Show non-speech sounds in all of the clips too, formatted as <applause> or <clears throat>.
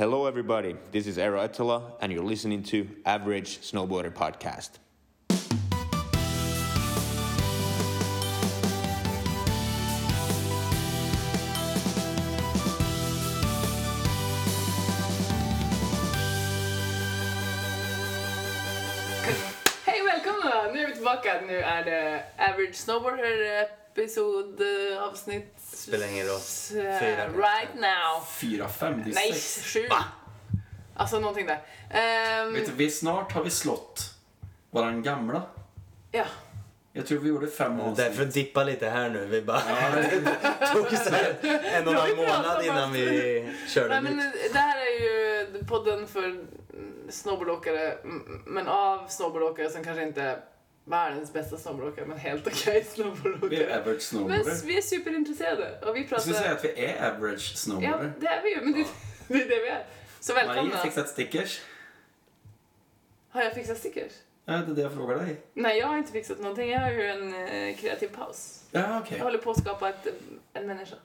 Hello, everybody. This is Eero Ettala, and you're listening to Average Snowboarder Podcast. Nu är det Average Snowboarder episod eh, avsnitt... Spelar ingen roll. eh, Fyra. Right now. Fyra, fem, det är Nej, sex. sju. Alltså någonting där. Ehm, Vet du, vi, snart har vi slått våran gamla. ja. Jag tror vi gjorde fem avsnitt. Därför dippa lite här nu. Vi bara <laughs> tog så här en och en halv månad innan vi körde Nej, men nytt. eh, det här är ju podden för snowboardåkare, men av snowboardåkare som kanske inte världens bästa snowboardåkare, men helt okej Vi är snowboardåkare. average Men snowboarder. vi är superintresserade och vi Jag pratar... skulle säga att vi är average Ja, snowboarder. det är vi ju, men det, <laughs> det är det vi är. Så Marie välkomna. har fixat stickers. Har jag fixat stickers? Ja, det är det jag frågar dig. Nej, jag har inte fixat någonting. Jag har ju en eh, kreativ paus. Ja, okej. Jag håller på att skapa ett, en människa.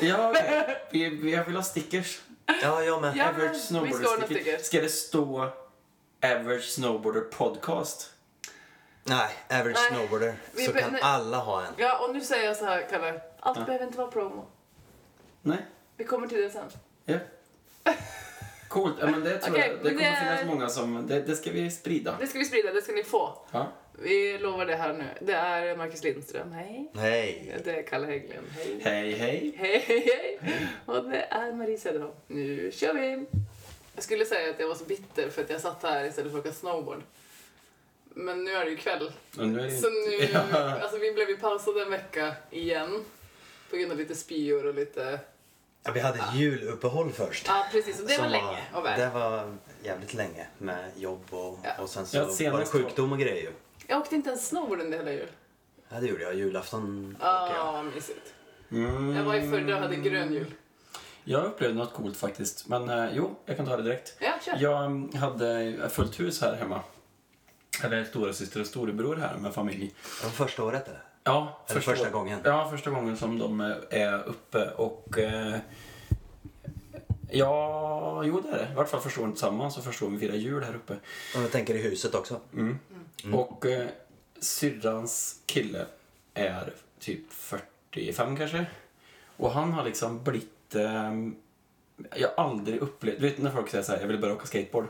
Ja, <laughs> okej. Vi, vi, jag vill ha stickers. Ja, jag med. Ja, men average snowboarder stickers. Ska det stå average snowboarder podcast? Nej, average Nej. snowboarder. Vi Så be- kan nej. alla ha en. Ja, och nu säger jag så här, Kalle. Allt Ja. behöver inte vara promo. Nej? Vi kommer till det sen. Ja. <laughs> Coolt. Ja, men det tror Okej, jag. Det men kommer det- finnas många som... Det, det ska vi sprida. Det ska vi sprida, det ska ni få. Ja. Vi lovar det här nu. Det är Marcus Lindström, hej. Hej. Det är Kalle Hägglund, hej. Hej, hej. Hej, hej, hej. Och det är Marie Söderholm. Nu kör vi! Jag skulle säga att jag var så bitter för att jag satt här istället för att åka snowboard. Men nu är det ju kväll. Nu är det Så nu, <laughs> Ja. alltså vi blev ju pausade en vecka igen. På grund av lite spyor och lite... Ja, vi hade juluppehåll först. Ja precis, och det var länge och väl. Det var jävligt länge med jobb och, Ja. och sen så Ja, var det sjukdom och grejer ju. Jag åkte inte ens snowboard under hela jul. Ja, det gjorde jag. Julafton Ja, vad mysigt. Mm. Jag var i förra och hade grön jul. Jag upplevde något coolt faktiskt. Men eh, jo, jag kan ta det direkt. Ja, kör. Jag mm, hade fullt hus här hemma. Eller stora syster och storebror här med familj. Var första året eller? Ja, Eller första gången? Ja, första gången som de eh, är uppe och... Eh, ja, jo det är det. I vart fall första året tillsammans och första gången vi firar jul här uppe. Om jag tänker i huset också. Mm. Och eh, syrrans kille är typ 45 kanske. Och han har liksom blivit... Eh, jag har aldrig upplevt... Du vet när folk säger så här, jag vill börja åka skateboard.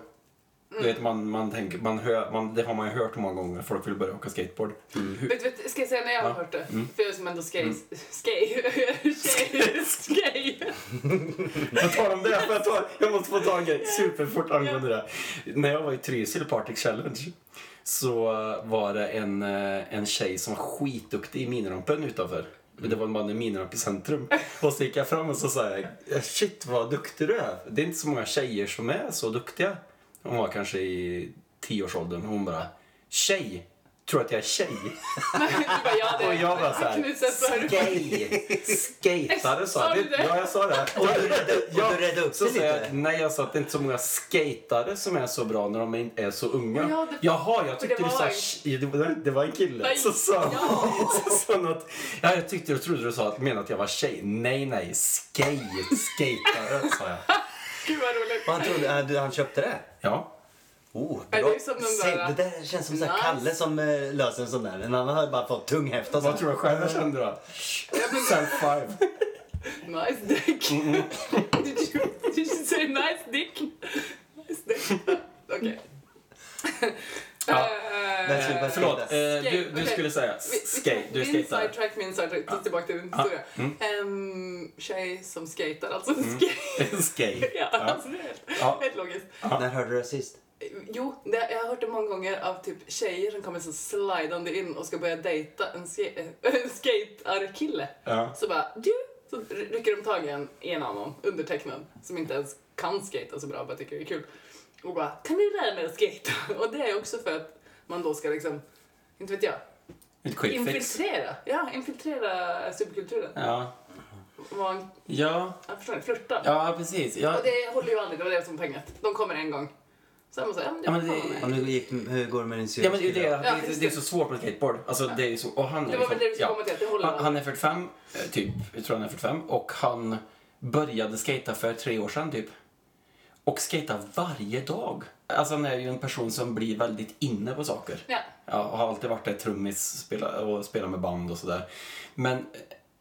Du vet, man, man tänker, man hör, man, det har man ju hört många gånger, folk vill börja åka skateboard. Hur, Vet, vet, ska jag säga när jag har Ja. hört det? Mm. För jag som ändå skej... Skej? Skej? Skej? På tal om det, jag, ta, jag måste få ta en grej superfort angående det. När jag var i Trysil Partic Challenge så var det en, eh, en tjej som var skitduktig i minirampen utanför. Det var en man i miniramp i centrum. Och så gick jag fram och så sa jag, shit vad duktig du är. Det är inte så många tjejer som är så duktiga. Hon var kanske i tioårsåldern och hon bara, tjej? Tror att jag är tjej? Bara, <laughs> ja, Och jag bara såhär, skej, skatare sa du det? Ja, jag sa det. Och du räddade, och du upp Så det sa jag, lite. nej jag sa att det är inte så många skatare som är så bra när de inte är så unga. Ja, det- Jaha, jag tyckte du sa det var, det var en kille. Nej, Så sa ja. <laughs> så sa att, ja jag tyckte jag trodde du sa att menade att jag var tjej. Nej nej, skate, skatare sa jag. Gud vad roligt. Och han, trodde, äh, du- han köpte det? Ja. Oh, det Se, där- det där känns som så Nice. Kalle som eh, löser en sån där. En annan har bara fått tunghäfta. Vad tror du själv jag kände då? Self five. Nice dick. Mm, did, you, did you say nice dick? Nice dick. Okej. Ja. Eh, Men skulle bara- Förlåt, eh, du, du skulle säga skate, du Min skatare. sidetrack, min sidetrack. Tillbaka till din Ja. historia. Mm. En tjej som skater, alltså skate. <laughs> Skate. <laughs> Ja, Ja. alltså det är helt, Ja. helt logiskt. När hörde du det sist? Jo, det, jag har hört det många gånger av typ tjejer som kommer så slidande in och ska börja dejta en, ska- <laughs> en skatearkille. Ja. Så bara, du! Så rycker de tag i en, i en annan, undertecknad, som inte ens kan skata så bra, bara tycker det är kul. Och bara, kan du lära mig att skata? <laughs> Och det är också för att man då ska liksom, inte vet jag, Ett quick fix. infiltrera. Ja, infiltrera subkulturen. Ja. En, Ja. jag förstår inte, flörta. Ja, precis. Ja. Och det håller ju aldrig, det var det som var poängen. De kommer en gång. Så måste säga, ja men det, Ja, men får det- fan med. Du gick, hur går det med din Ja men det är ju det, syrra? det, Ja, det, just det är det. så svårt med skateboard. Alltså det är ju så, och han är Det var väl det du skulle ja. komma till, att det håller han, han är 45, eh, typ, jag tror han är 45 och han började skata för tre år sedan typ. Och skata varje dag. Alltså han är ju en person som blir väldigt inne på saker. Ja. Ja, och har alltid varit ett trummis spela, och spelat med band och sådär. Men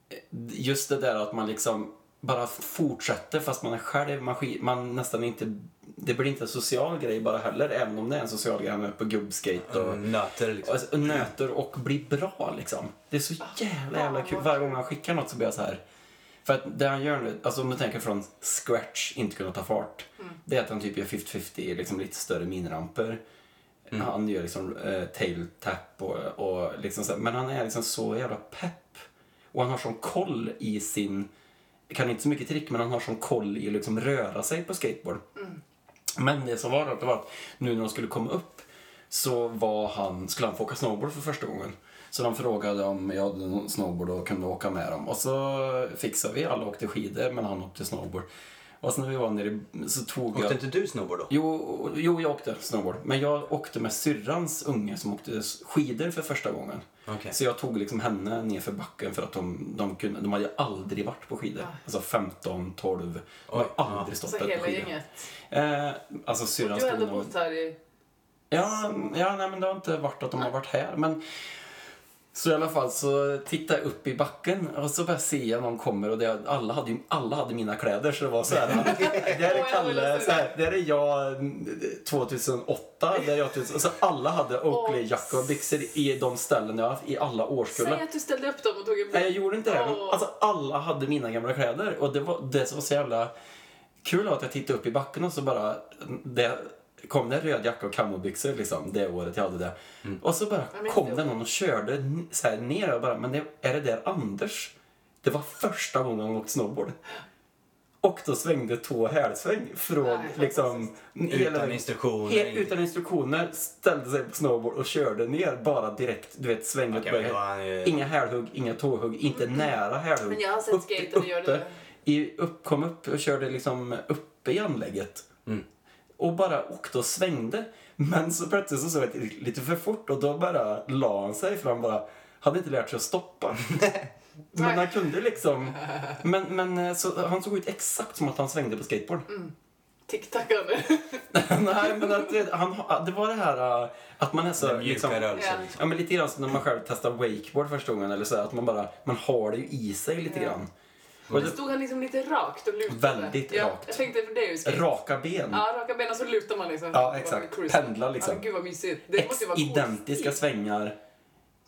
eh, just det där att man liksom bara fortsätter fast man är själv, man, man nästan inte, det blir inte en social grej bara heller, även om det är en social grej, han är på gubbskate och, Mm, Nöter liksom. och, och nöter och blir bra liksom. Det är så jävla jävla kul. Varje gång han skickar något så blir jag så här. För att det han gör nu, alltså om du tänker från scratch, inte kunna ta fart. Det är att han typ gör 50-50, liksom lite större miniramper. Han gör liksom eh, tail tap och, och liksom så men han är liksom så jävla pepp. Och han har sån koll i sin, kan inte så mycket trick, men han har sån koll i att liksom röra sig på skateboard. Men det som var då, det var att nu när de skulle komma upp så var han, skulle han få åka snowboard för första gången. Så de frågade om jag hade någon snowboard och kunde åka med dem. Och så fixade vi, alla åkte skidor men han åkte snowboard. Och sen när vi var nere i- så tog jag... Åkte inte du snowboard då? Jo, jo, jag åkte snowboard. Men jag åkte med syrrans unge som åkte skidor för första gången. Okej. Så jag tog liksom henne ner för backen för att de, de kunde, de hade ju aldrig varit på skidor. Alltså 15, 12. De har aldrig stått Alltså där på hela skidor. gänget. Eh, alltså syrran Du har ändå bott här i... Ja, ja nej, men det har inte varit att de har varit här. Men så i alla fall så tittar jag upp i backen och så bara ser jag någon kommer och det, alla, hade alla hade mina kläder så det var så här. <laughs> Där är Kalle, så här, där är jag mm, 2008, där är jag 2000, och så alla hade Oakley-jacka och byxor i de ställen jag haft i alla Säg årskullar. att du ställde upp dem och tog en bild. Nej, jag gjorde inte det. Men, alltså, alla hade mina gamla kläder. Och det var det som var så jävla kul var att jag tittade upp i backen och så bara... Det kom det en röd jacka och kamobyxor liksom, det året jag hade det. Och så bara kom det. någon och körde så här ner och bara, men det, är det där Anders? Det var första gången han åkte snowboard. Och då svängde två hälsväng från Nej, liksom... hela Utan instruktioner? Helt utan instruktioner, ställde sig på snowboard och körde ner bara direkt. Du vet, svänget Okej, började- Inga hälhugg, inga tåhugg, inte nära hälhugg. Men jag har sett skater göra uppe, det. I, upp, kom upp och körde liksom uppe i anlägget. Mm. Och bara åkte och svängde. Men så plötsligt så såg jag lite för fort och då bara la han sig för han bara hade inte lärt sig att stoppa. <laughs> men han kunde liksom... <laughs> Men, men eh, så, han såg ut exakt som att han svängde på skateboard. Mm. Tick-tackande. <laughs> Nej, men att det, han, det var det här eh, att man är så... Den mjuka Liksom, rörelsen. Ja. Liksom. Ja, men lite grann som när man själv testar wakeboard första gången. Eller så här, att man bara, man har det ju i sig lite Ja. grann. Och Men det, stod han liksom lite rakt och lutade? Väldigt ja, rakt. Jag tänkte, för det är ju raka ben. Ja, raka ben och så lutar man liksom. Ja, exakt. Pendlar liksom. Ja, gud vad mysigt. Det Ex måste ju vara identiska stil. svängar.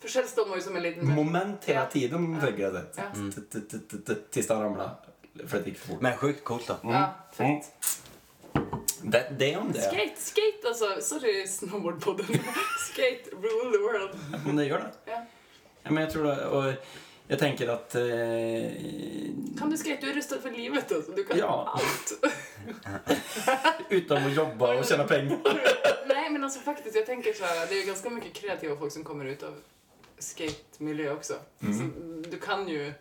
För själv står man ju som en liten... Moment hela Ja. tiden, tänker jag. Ja. Mm. Tills han ramlade. För att det gick för fort. Men sjukt coolt då. Ja, Mm. fett. Det, det är om det. Skate, skate alltså. Sorry, snowboardpodden. <laughs> skate, rule the world. Men det gör det. Ja. Ja, men jag tror det. Och jag tänker att... Eh, Kan du skate? Du är rustad för livet alltså. Du kan Ja. allt. <laughs> utan att jobba och tjäna pengar. <laughs> Nej, men alltså faktiskt, jag tänker så här. Det är ju ganska mycket kreativa folk som kommer ut av skate-miljö också. Mm. Så du kan ju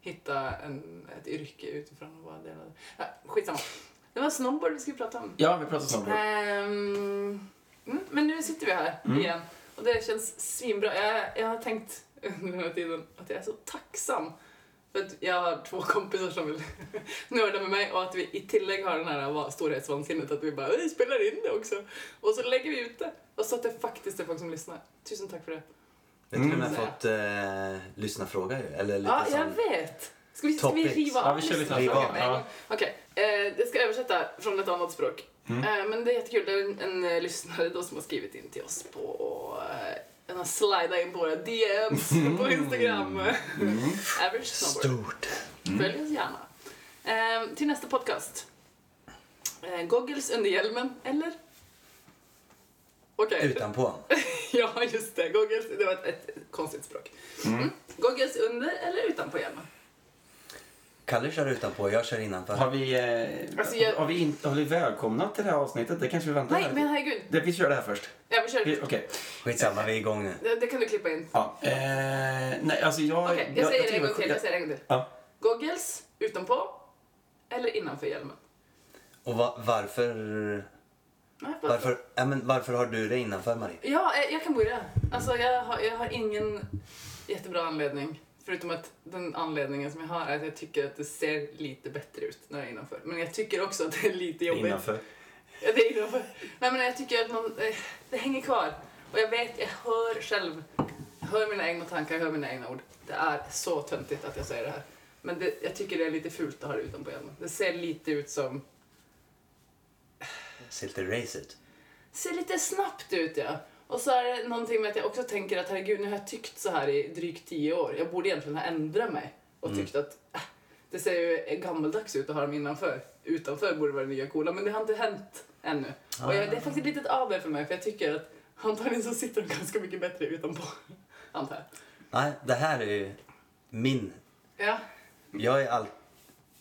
hitta en, ett yrke utifrån och vara del av det. Ja, skitsamma. Det var snowboard vi skulle prata om. Ja, vi pratar snowboard. Mm, men nu sitter vi här Mm. igen och det känns svinbra. Jag, jag har tänkt under den här tiden att jag är så tacksam för att jag har två kompisar som vill <laughs> nörda med mig och att vi i tillägg har den här va- storhetsvansinnet att vi bara "Vi spelar in det också och så lägger vi ut det och så att det faktiskt är folk som lyssnar. Tusen tack för det. Vi har till och med Mm. fått eh, lyssna fråga ju. Eller lite Ja, som... jag vet. Ska vi, ska vi riva Ja, av vi kör lite en Ja. Okej, eh, det ska jag översätta från ett annat språk. Mm. Eh, men det är jättekul. Det är en, en eh, lyssnare då som har skrivit in till oss på... Eh, den har slidat in på våra DMs på Instagram. Mm. Average snowboard. Stort. Följ oss gärna. Eh, till nästa podcast. Eh, goggles under hjälmen, eller? Okej. Utanpå. <laughs> ja, just det. Goggles, det var ett, ett konstigt språk. Mm. Goggles under eller utanpå hjälmen? Kalle kör utanpå, jag kör innanför. Har vi, eh, Alltså, jag- har, vi in, har vi välkomnat till det här avsnittet? Det kanske vi väntar Nej, med. men herregud. det, Vi kör det här först. Ja, vi kör. Vi- Okej. Skitsamma, vi är igång nu. Det, det kan du klippa in. Ja. Eh, nej, alltså jag... Okej, jag säger det en gång till. Jag säger det en gång till. Ja. Goggles utanpå eller innanför hjälmen? Och va- varför... Nej, Varför, ja, men varför har du det innanför Marie? Ja, eh, jag kan börja. Alltså, jag har, jag har ingen jättebra anledning. Förutom att den anledningen som jag har är att jag tycker att det ser lite bättre ut när det är innanför. Men jag tycker också att det är lite jobbigt. Innanför. Ja, det är innanför. Nej, men jag tycker att man, eh, det hänger kvar. Och jag vet, jag hör själv, jag hör mina egna tankar, jag hör mina egna ord. Det är så töntigt att jag säger det här. Men det, jag tycker det är lite fult att ha det utanpå hjälmen. Det ser lite ut som, Ser lite race ut. ser lite snabbt ut ja. Och så är det någonting med att jag också tänker att herregud, nu har jag tyckt så här i drygt tio år. Jag borde egentligen ha ändrat mig och tyckt att äh, det ser ju gammaldags ut att ha dem innanför. Utanför borde vara det nya coola, men det har inte hänt ännu. Och jag, det är faktiskt ett AB för mig, för jag tycker att antagligen så sitter de ganska mycket bättre utanpå. <laughs> Antar jag. Nej, det här är ju min... Ja. Jag är all...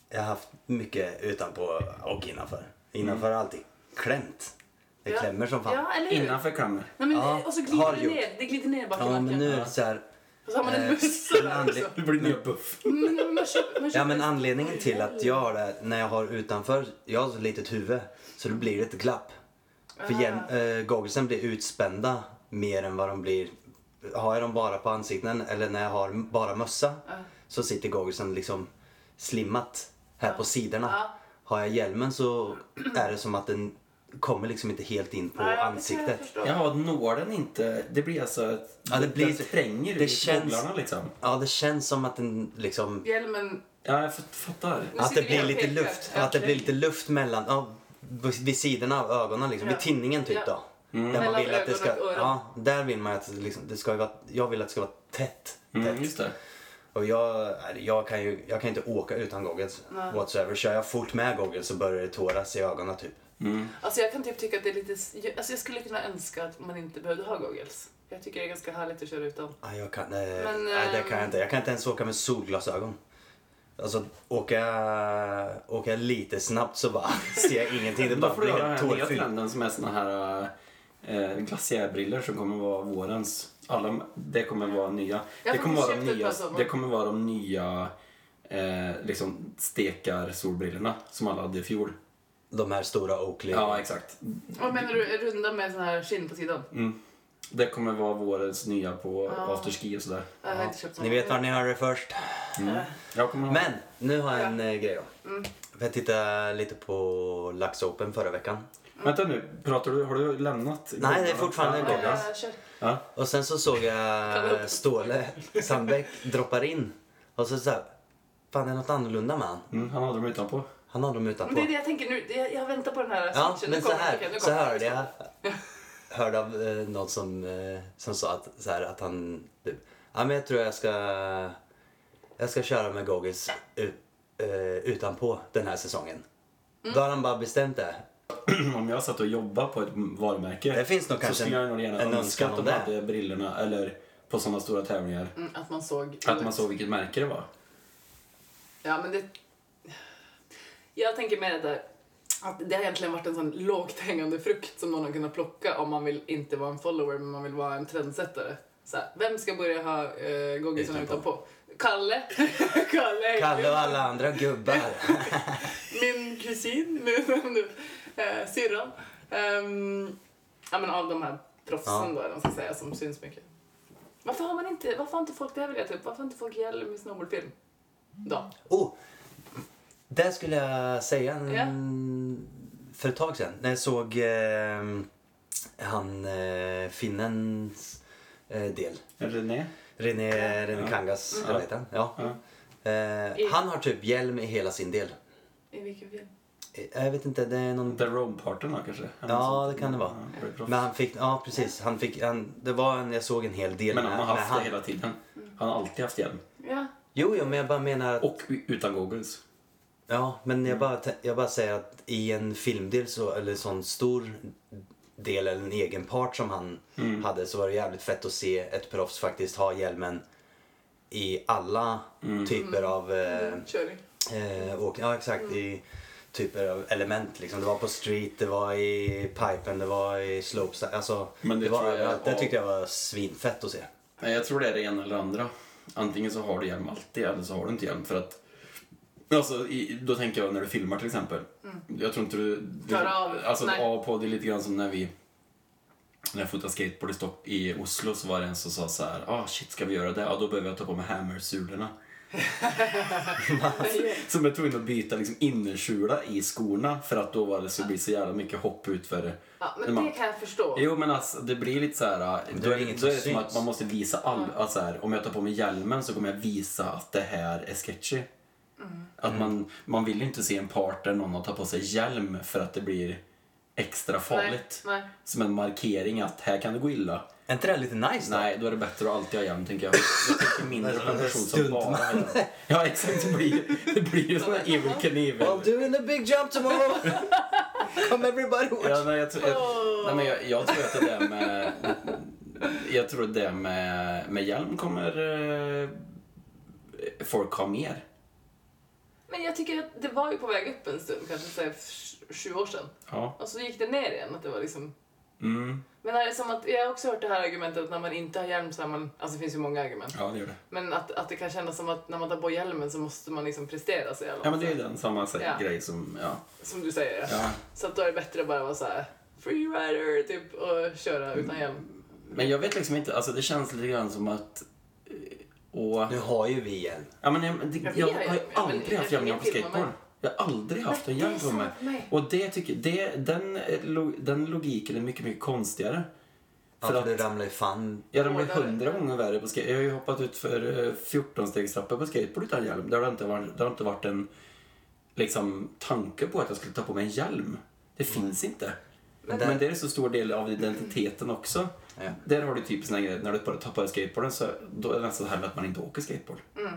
Jag har haft mycket utanpå och innanför. Innanför har alltid klämt. Det Ja. klämmer som fan. Ja, eller hur? Innanför klämmer. Nej, men, Ja, och så glider har det gjort. ner. Det glider ner bak i Ja, men nu är det så här... Och så har man en eh, där också. Det blir nya buff. Men, men man köper, man köper Ja, men anledningen till att jag har det, när jag har utanför, jag har så litet huvud, så då blir det ett glapp. För Ah. hjälm, äh, gogglesen blir utspända mer än vad de blir, har jag dem bara på ansikten eller när jag har bara mössa Ah. så sitter gogglesen liksom slimmat här på sidorna. Ja. Har jag hjälmen så <clears throat> är det som att den kommer liksom inte helt in på Nej, ja, jag ansiktet. Jaha, når den inte... Det blir alltså... Ett, Ja, det blir- den spränger det ut känns- liksom. Ja, det känns som att den liksom Ja, Hjälmen... jag fatt- fattar. Att det blir lite pekar. luft, Ja, att det blir lite luft mellan, ja, vid sidorna av ögonen liksom, Ja. vid tinningen typ Ja. då. Mm. Där man Mellan vill att det ska, ja, där vill man att det liksom, det ska vara, jag vill att det ska vara tätt. Mm, tätt. just det. Och jag, jag kan ju, jag kan inte åka utan goggles Nej. whatsoever. Kör jag fort med goggles så börjar det tåras i ögonen typ. Mm. Alltså jag kan typ tycka att det är lite... Alltså jag skulle kunna önska att man inte behövde ha goggles. Jag tycker det är ganska härligt att köra utan. Ja, jag kan, nej, Men, nej, det kan jag inte. Jag kan inte ens åka med solglasögon. Alltså åka, åka lite snabbt så bara <laughs> ser jag ingenting. Det Då bara får du blir helt här nya tårfyllt. trenden som är såna här eh, glaciärbriller som kommer vara vårens. Alla, det kommer vara nya. Det kommer vara de nya, det kommer vara de nya eh, liksom stekar solbrillorna som alla hade i fjol. De här stora Oakley. Ja, exakt. Vad menar du? Runda med sån här skinn på sidan? Mm. Det kommer vara vårens nya på Ja. afterski och sådär. Jag har inte köpt Ni vet var ni hörde det först. Mm. Jag kommer ha... Men nu har jag en eh, grej då. Mm. Jag tittade lite på Lux Open förra veckan. Vänta nu, pratar du, har du lämnat? Nej, det är fortfarande Ja, Ja, goggles. ja. Och sen så såg jag <laughs> Ståle Sandbäck droppar in. Och så såhär, fan det är något annorlunda med han. Mm, han hade dem utanpå. Han har dem Men utanpå. det är det jag tänker nu. Jag, jag väntar på den här Ja, switchen. men Nu så här, nu så hörde jag. <laughs> Hörde av eh, någon som, eh, som sa att, så här, att han, typ, ja men jag tror jag ska, jag ska köra med goggles ut, eh, utanpå den här säsongen. Mm. Då har han bara bestämt det. <clears throat> Om jag satt och jobbade på ett varumärke Det finns nog så kanske skulle jag nog gärna en önska att de det. hade brillorna eller på sådana stora tävlingar. Mm, att man såg... Att man såg vilket märke det var. Ja, men det... Jag tänker med det där att det har egentligen varit en sån lågt hängande frukt som någon har kunnat plocka om man vill inte vara en follower men man vill vara en trendsättare. Så här, vem ska börja ha uh, gogglesarna Utanpå. Kalle. <laughs> Kalle. Kalle och alla andra gubbar. <laughs> Min kusin. Min? Uh, syrran. Ehm, ja, men av de här proffsen Ja. då, man ska säga, som syns mycket. Varför har man inte, varför har inte folk, det här vill jag ta upp, varför har inte folk hjälm i snowboardfilm? Då. Oh, det skulle jag säga en, för ett tag sedan. När jag såg eh, han eh, finnens eh, del. René? René, René Ja. Kangas, eller vad heter han? Ja. Ja. Eh, han har typ hjälm i hela sin del. I vilken film? Eh, Jag vet inte, det är någon... The Road-parten kanske? Eller Ja, det kan det vara. Ja. Men han fick, ja precis. Han fick, han, det var en, jag såg en hel del Men han har haft han. det hela tiden. Han har alltid haft hjälm. Ja. Jo, jo, men jag bara menar att, Och utan goggles. Ja, men jag bara, tä- jag bara säger att i en filmdel så, eller sån stor del eller en egen part som han Mm. hade så var det jävligt fett att se ett proffs faktiskt ha hjälmen i alla Mm. typer av eh, Mm, Körning. Eh, och, ja, exakt. I typer av element. Liksom. Det var på street, det var i pipen, det var i slopes. Alltså, Men det det, var jag. Det var- tyckte jag var svinfett att se. Nej, jag tror det är det ena eller andra. Antingen så har du hjälm alltid eller så har du inte hjälm för att Alltså, i, då tänker jag när du filmar till exempel. Jag tror inte du... du Tar av. Alltså Nej. av på det är lite grann som när vi när jag fotade skateboard i, Stock- i Oslo så var det en som sa så här, ah shit ska vi göra det? Ja då behöver jag ta på mig hammersulorna. <laughs> Så jag tvungen att byta liksom innersula i skorna för att då var det så blir så jävla mycket hopp ut för Ja, Men men man- det kan jag förstå. Jo men alltså det blir lite så här. Men Då är det det, inget då är som det som att man måste visa all, alltså så här, om jag tar på mig hjälmen så kommer jag visa att det här är sketchy. Mm. Att man, man vill ju inte se en part där någon har tagit på sig hjälm för att det blir extra farligt. Nej, nej. Som en markering att här kan det gå illa. Är inte det lite nice då? Nej, då är det bättre att alltid ha hjälm tänker jag. <laughs> Jag mindre på en person som bara har hjälm. <laughs> Ja exakt, det blir det blir ju sån här Evil Knievel. I'll do in the big jump tomorrow! <laughs> Come everybody watch! Ja, nej, jag, tror, jag, nej, men jag, jag tror att det där med... Jag tror att det med, med hjälm kommer eh, folk ha mer. Men jag tycker att det var ju på väg upp en stund, kanske så här, sju år sedan. Ja. Och så gick det ner igen. Att det var liksom... Mm. Men är det som att, jag har också hört det här argumentet att när man inte har hjälm så är man... Alltså det finns ju många argument. ja, det gör det. Men att, att det kan kännas som att när man tar på hjälmen så måste man liksom prestera så jävla Ja, men det är ju den samma så, Ja. grej som... Ja. Som du säger. Ja. Så att då är det bättre att bara vara så här freerider typ och köra utan hjälm. Men jag vet liksom inte, alltså det känns lite grann som att... eh, Och, Nu har ju vi hjälm. ja, men jag, det, Ja, vi jag har ju aldrig haft jag hjälm när jag kan på skateboard. Jag har aldrig haft en hjälm på mig. för. Och det tycker, det, den, eh, den logiken är mycket, mycket konstigare. Ja, För för att- du ramlar ju fan... Jag ramlar Hårdare. hundra gånger värre på skate. Jag har ju hoppat ut för 14-stegstrappor på skateboard utan hjälm. Det har inte varit, det har inte varit en liksom, tanke på att jag skulle ta på mig en hjälm. Det finns inte. Men, Men det är en så stor del av identiteten också. Ja. Där har du typ såna grejer, när du bara dig skateboarden så då är det nästan så här med att man inte åker skateboard. Mm.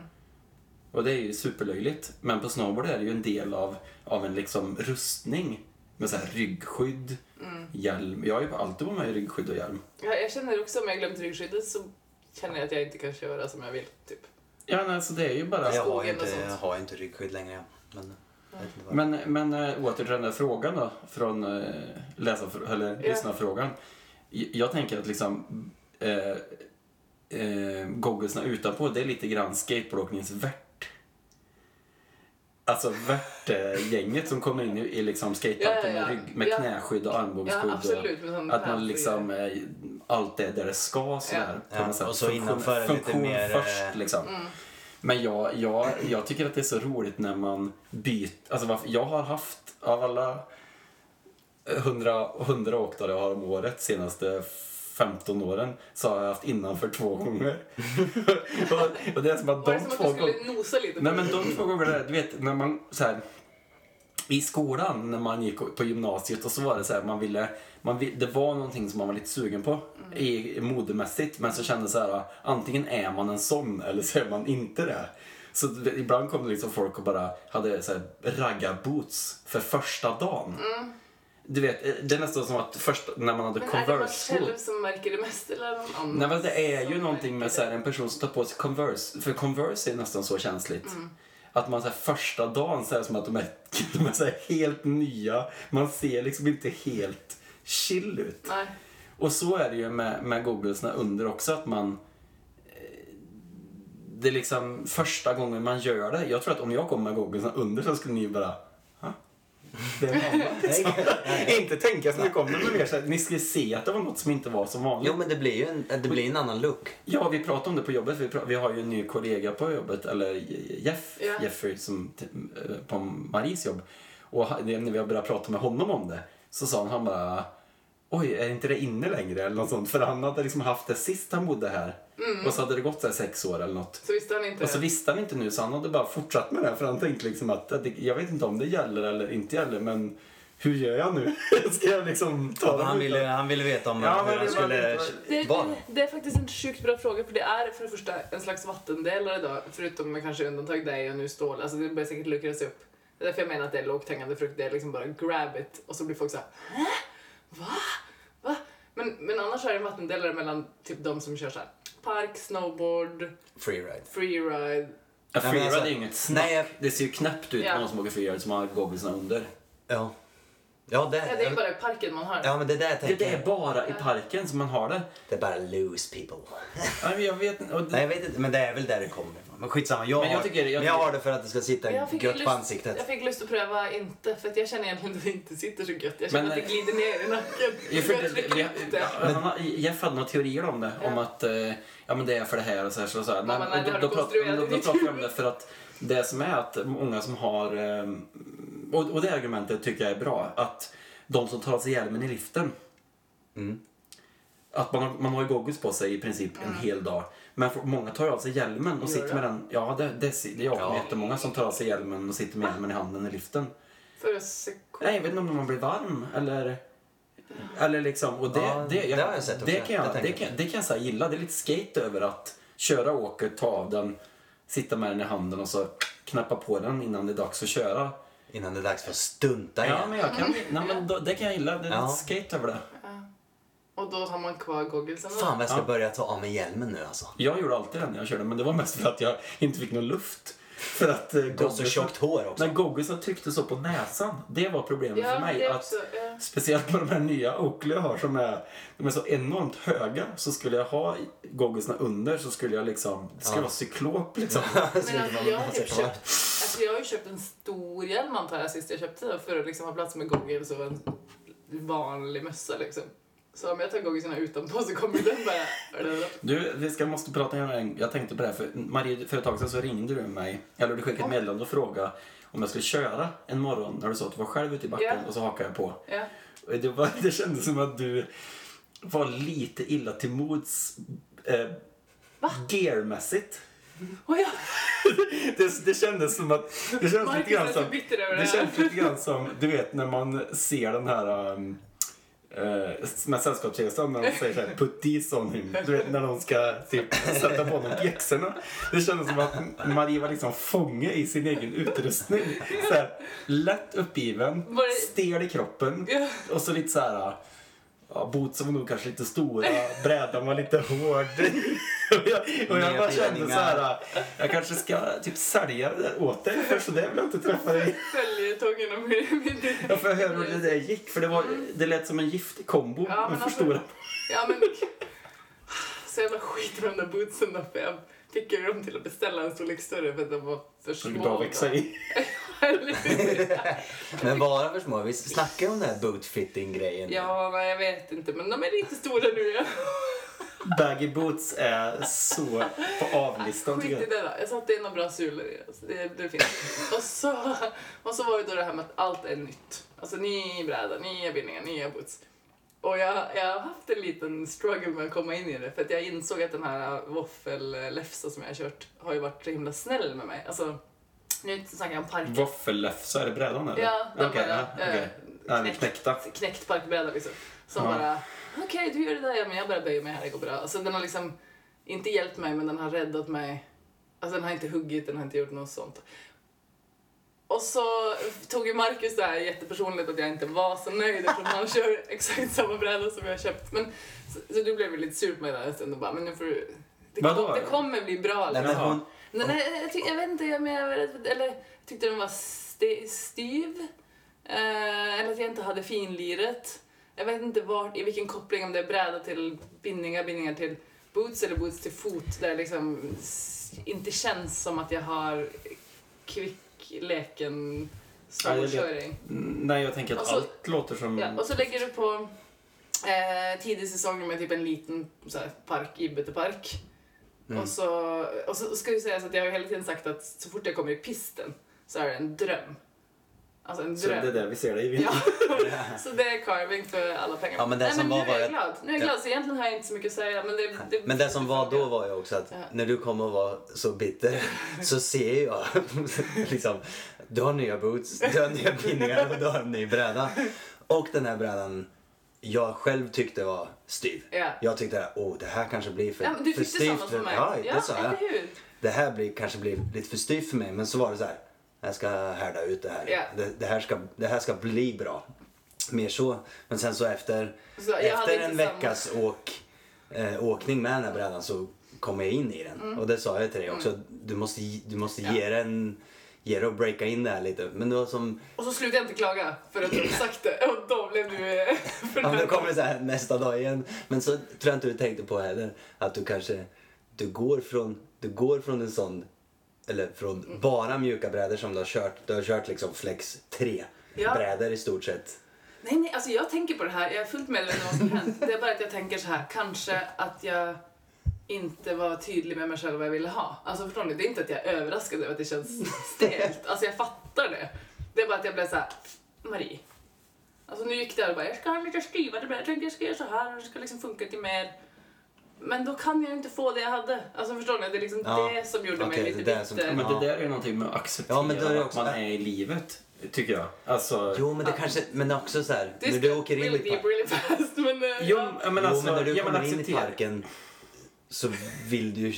Och det är ju superlöjligt. Men på snowboard är det ju en del av, av en liksom rustning. Med så här ryggskydd, Mm. hjälm. Jag har ju alltid på mig ryggskydd och hjälm. Ja, jag känner också om jag glömt ryggskyddet så känner jag att jag inte kan köra som jag vill. Typ. Ja, men alltså det är ju bara... Jag har skogen ju och inte, sånt. jag har inte ryggskydd längre. Men. Men, men äh, åter till den där frågan då, från äh, läsa, eller Ja. lyssnarfrågan. Jag tänker att liksom äh, äh, gogglesna utanpå, det är lite grann skateboardåkningens värt. Alltså värt-gänget som kommer in i, i liksom skateparken Ja, ja, ja. med, rygg, med Ja. knäskydd och armbågsskydd. Ja, absolut. Och att man liksom, äh, allt är där det ska sådär. Ja. på. Och så innanför är lite funktion mer, först eh, liksom. Mm. Men jag, jag, jag tycker att det är så roligt när man byter. Alltså varför, jag har haft av alla 100, 100 åkare jag har om året senaste 15 åren så har jag haft innanför två gånger. <laughs> och, och det är som att de som två gånger... Nej men de två gångerna, du vet när man så här i skolan när man gick på gymnasiet och så var det så här, man ville, man det var någonting som man var lite sugen på i, modemässigt men så kände så här antingen är man en sån eller så är man inte det. Så ibland kom det liksom folk och bara hade så här ragga-boots för första dagen. Du vet, det är nästan som att först när man hade Men är det man själv som märker det mest eller någon annan? Nej men det är ju någonting med så här, en person som tar på sig Converse. För Converse är nästan så känsligt. Mm. Att man så här, första dagen så är det som att de är, <laughs> de är så här, helt nya. Man ser liksom inte helt chill ut. Nej. Och så är det ju med, med googlesna under också att man eh, det är liksom första gången man gör det. Jag tror att om jag kommer med googlesna under så skulle ni bara "Ha? det är mamma. liksom. <laughs> <laughs> inte tänka så mycket om det, men mer så här, ni skulle se att det var något som inte var som vanligt. Jo men det blir ju en, det blir en annan look. Ja, vi pratade om det på jobbet. Vi, vi har ju en ny kollega på jobbet, eller Jeff, Ja. Jeffrey som, eh, på Maries jobb. Och när vi har börjat prata med honom om det så sa han, han bara Oj, är inte det inne längre? Eller något sånt. För han hade liksom haft det sist han bodde här. Och så hade det gått så här sex år eller något. Så visste han inte Och så visste han inte nu så han hade bara fortsatt med det. För han tänkte liksom att, jag vet inte om det gäller eller inte gäller men hur gör jag nu? <laughs> Ska jag liksom ta Ja, han, ville, han ville veta om Ja, hur han skulle Det, det, det är faktiskt en sjukt bra fråga för det är för det första en slags vattendelare då, förutom med kanske undantag dig och nu stål. Alltså det börjar säkert luckras upp. Det är därför jag menar att det är lågt hängande frukt. Det är liksom bara grab it och så blir folk så här Hä? Va? Va? Men, men annars är det en vattendelare mellan typ de som kör så här park, snowboard, Freeride. freeride. Ja, freeride alltså- är ju inget snack. Nej, jag- Det ser ju knappt ut Ja. någon som åker freeride som har gogglesna under. Ja. Ja, det, Ja, det är bara i parken man har ja, men det där Det, tänker det är bara i parken som man har det. Det är bara loose people. Men jag vet och det- Nej, jag vet inte, men det är väl där det kommer ifrån. Men skitsamma, jag, Men jag har, tycker- jag men jag har det för att det ska sitta gött lust, på ansiktet. jag fick lust att pröva inte, för att jag känner egentligen att det inte sitter så gött. Jag känner Men, att det glider ner i nacken. Ja, ja, Jeff hade några teorier om det. Ja. Om att eh, ja, men det är för det här och så här. Så, så här. men och det då, då, pratar, då, pratar vi om det för att det som är att många som har... Eh, och, och det argumentet tycker jag är bra. Att de som tar sig hjälmen i liften. Mm. Att man har, man har ju goggles på sig i princip en hel dag. Men för, många tar ju av sig hjälmen och sitter med den. Ja, det, det, det är jag. Ja. Jättemånga som tar av sig hjälmen och sitter med hjälmen i handen i liften. För att se Nej, jag vet inte om man blir varm eller... Eller liksom, och det, Ja, det, jag, det har jag sett också. det kan jag, Det det, kan, jag. det kan jag så här gilla. Det är lite skate över att köra åket, ta av den, sitta med den i handen och så knappa på den innan det är dags att köra. Innan det är dags för att stunta igen. Ja, men jag kan, nej, men då, det kan jag gilla. Det är Ja. lite skate över det. Och då har man kvar gogglesen. Fan vad jag ska Ja. börja ta av mig hjälmen nu alltså. Jag gjorde alltid det när jag körde, men det var mest för att jag inte fick någon luft. <laughs> För att eh, Du har så tjockt hår också. när gogglesen tryckte så på näsan. Det var problemet Ja, för mig. det att också, ja. Speciellt med de här nya Oakley jag har som är, de är så enormt höga. Så skulle jag ha gogglesna under så skulle jag liksom, det skulle Ja. vara cyklop liksom. <laughs> Men alltså, jag, har typ köpt, alltså, jag har ju köpt en stor hjälm antar jag sist jag köpte för att liksom ha plats med goggles och en vanlig mössa liksom. Så om jag tar gogglesarna utanpå så kommer den bara... <laughs> Du, vi ska, måste prata om en Jag tänkte på det här, för Marie, för ett tag sedan så ringde du mig, eller du skickade ett meddelande och frågade om jag skulle köra en morgon när du sa att du var själv ute i backen Ja. och så hakade jag på. Ja. Och det, var, det kändes som att du var lite illa till mods eh, gearmässigt. Och jag, <laughs> Det, det kändes som att... Det känns lite grann som... det Det känns lite grann som, du vet när man ser den här um, uh, med Sällskapsresan när de säger såhär put these on him. Du vet när de ska typ sätta på honom pjäxorna. Det kändes som att Marie var liksom fånge i sin egen utrustning. Så här, lätt uppgiven, stel i kroppen och så lite så här. Ja, bootsen var nog kanske lite stora, brädan var lite hård. <laughs> och jag, och jag bara kände så här, jag kanske ska typ sälja det där åt dig för så där vill jag inte träffa dig. följetongen om min... Jag får höra hur det där gick för det, var, det lät som en giftig kombo Ja, men med för alltså- stora. Ja men... Så jävla skit med de där bootsen då för jag fick ju dem till att beställa en storlek större för att de var för Så små. bra att växa i. <laughs> Men bara för små. Vi snackar om den här bootfitting-grejen. Ja, nej, jag vet inte men de är lite stora nu. Ja. <laughs> Baggy boots är så på avlistan Skit i jag. det då. Jag satte in några bra sulor i. Alltså, det, det är fint. Och så, och så var det då det här med att allt är nytt. Alltså ny bräda, nya bindningar, nya boots. Och jag, jag har haft en liten struggle med att komma in i det för att jag insåg att den här våffellefsa som jag har kört har ju varit så himla snäll med mig. Alltså, nu snackar jag om parken. Våffelläfsa, är det brädan eller? Ja, den Okej, bara, ja, eh, den knäckt. knäckta. knäckt parkbräda liksom. Som Ja. bara, okej du gör det där, ja men jag bara böjer mig här, det går bra. Alltså den har liksom inte hjälpt mig men den har räddat mig. Alltså den har inte huggit, den har inte gjort något sånt. Och så tog ju Marcus det här jättepersonligt att jag inte var så nöjd eftersom han kör exakt samma bräda som jag köpt. Men, så, så du blev ju lite sur på mig där en stund och bara, men nu får du... Det, kom, det kommer bli bra. Nej, liksom. men hon, Nej, nej, jag, tyck, jag vet inte, jag, men jag, eller, tyckte den var sti, styv. Eh, eller att jag inte hade finliret. Jag vet inte vart, i vilken koppling, om det är bräda till bindningar, bindningar till boots eller boots till fot. Där det liksom inte känns som att jag har kvickleken snowboardkörning. Mm, Nej, jag tänker att så- allt låter som... Ja, och så lägger du på eh, tidig säsong med typ en liten så här, park, Ibbetepark. Mm. Och så, och så ska ju sägas att jag har hela tiden sagt att så fort jag kommer i pisten så är det en dröm. Alltså en Så det dröm. är där vi ser dig. Ja. <laughs> så det är carving för alla pengar. Ja, men det Nej, som men var nu är var jag glad. Nu är jag Ja. glad, så egentligen har jag inte så mycket att säga. Men det, det, men det som var då var ju också att Ja. när du kommer att vara så bitter <laughs> så ser jag <laughs> liksom, du har nya boots, du har nya bindningar och du har en ny bräda. Och den här brädan jag själv tyckte var styv. Ja. Jag tyckte oh, det här kanske blir för, Ja, men du för tyckte styvt. samma som mig. Ja, det sa jag. Det här blir, kanske blir lite för styvt för mig men så var det så här. Jag ska härda ut det här. Ja. Det, det, här ska, det här ska bli bra. Mer så. Men sen så efter, Så efter en samma- veckas åk, eh, åkning med den här brädan så kom jag in i den. Och det sa jag till dig också. Du måste, du måste Mm. Ja. ge den ge dig att breaka in det här lite. Men det var som, Och så slutade jag inte klaga förrän du sagt det. Och då blev du... eh, för <laughs> ja, men då kommer det så här nästa dag igen. Men så tror jag inte du tänkte på heller att du kanske, du går från, du går från en sån, eller från bara mjuka brädor som du har kört. Du har kört liksom flex 3 Ja. brädor i stort sett. Nej, nej, alltså jag tänker på det här. Jag är fullt medveten om vad som hänt. Det är bara att jag tänker så här, kanske att jag inte var tydlig med mig själv vad jag ville ha. Alltså förstår ni? Det är inte att jag är överraskad över att det känns <laughs> stelt. Alltså jag fattar det. Det är bara att jag blev så här, Marie. Alltså nu gick det och bara, jag ska ha lite styvare tänkte jag ska göra så här och det ska liksom funka till mer. Men då kan jag inte få det jag hade. Alltså förstår ni? Det är liksom Ja, det som gjorde okej, mig lite det där som- bitter. Men det där är ju någonting med att acceptera Ja, men då är det att också- man är i livet, tycker jag. Alltså, Jo men det kanske, men också så här, när du åker in really i parken. really fast. Men, eh, jo, ja. men jo, alltså, men när du kommer in i parken så vill du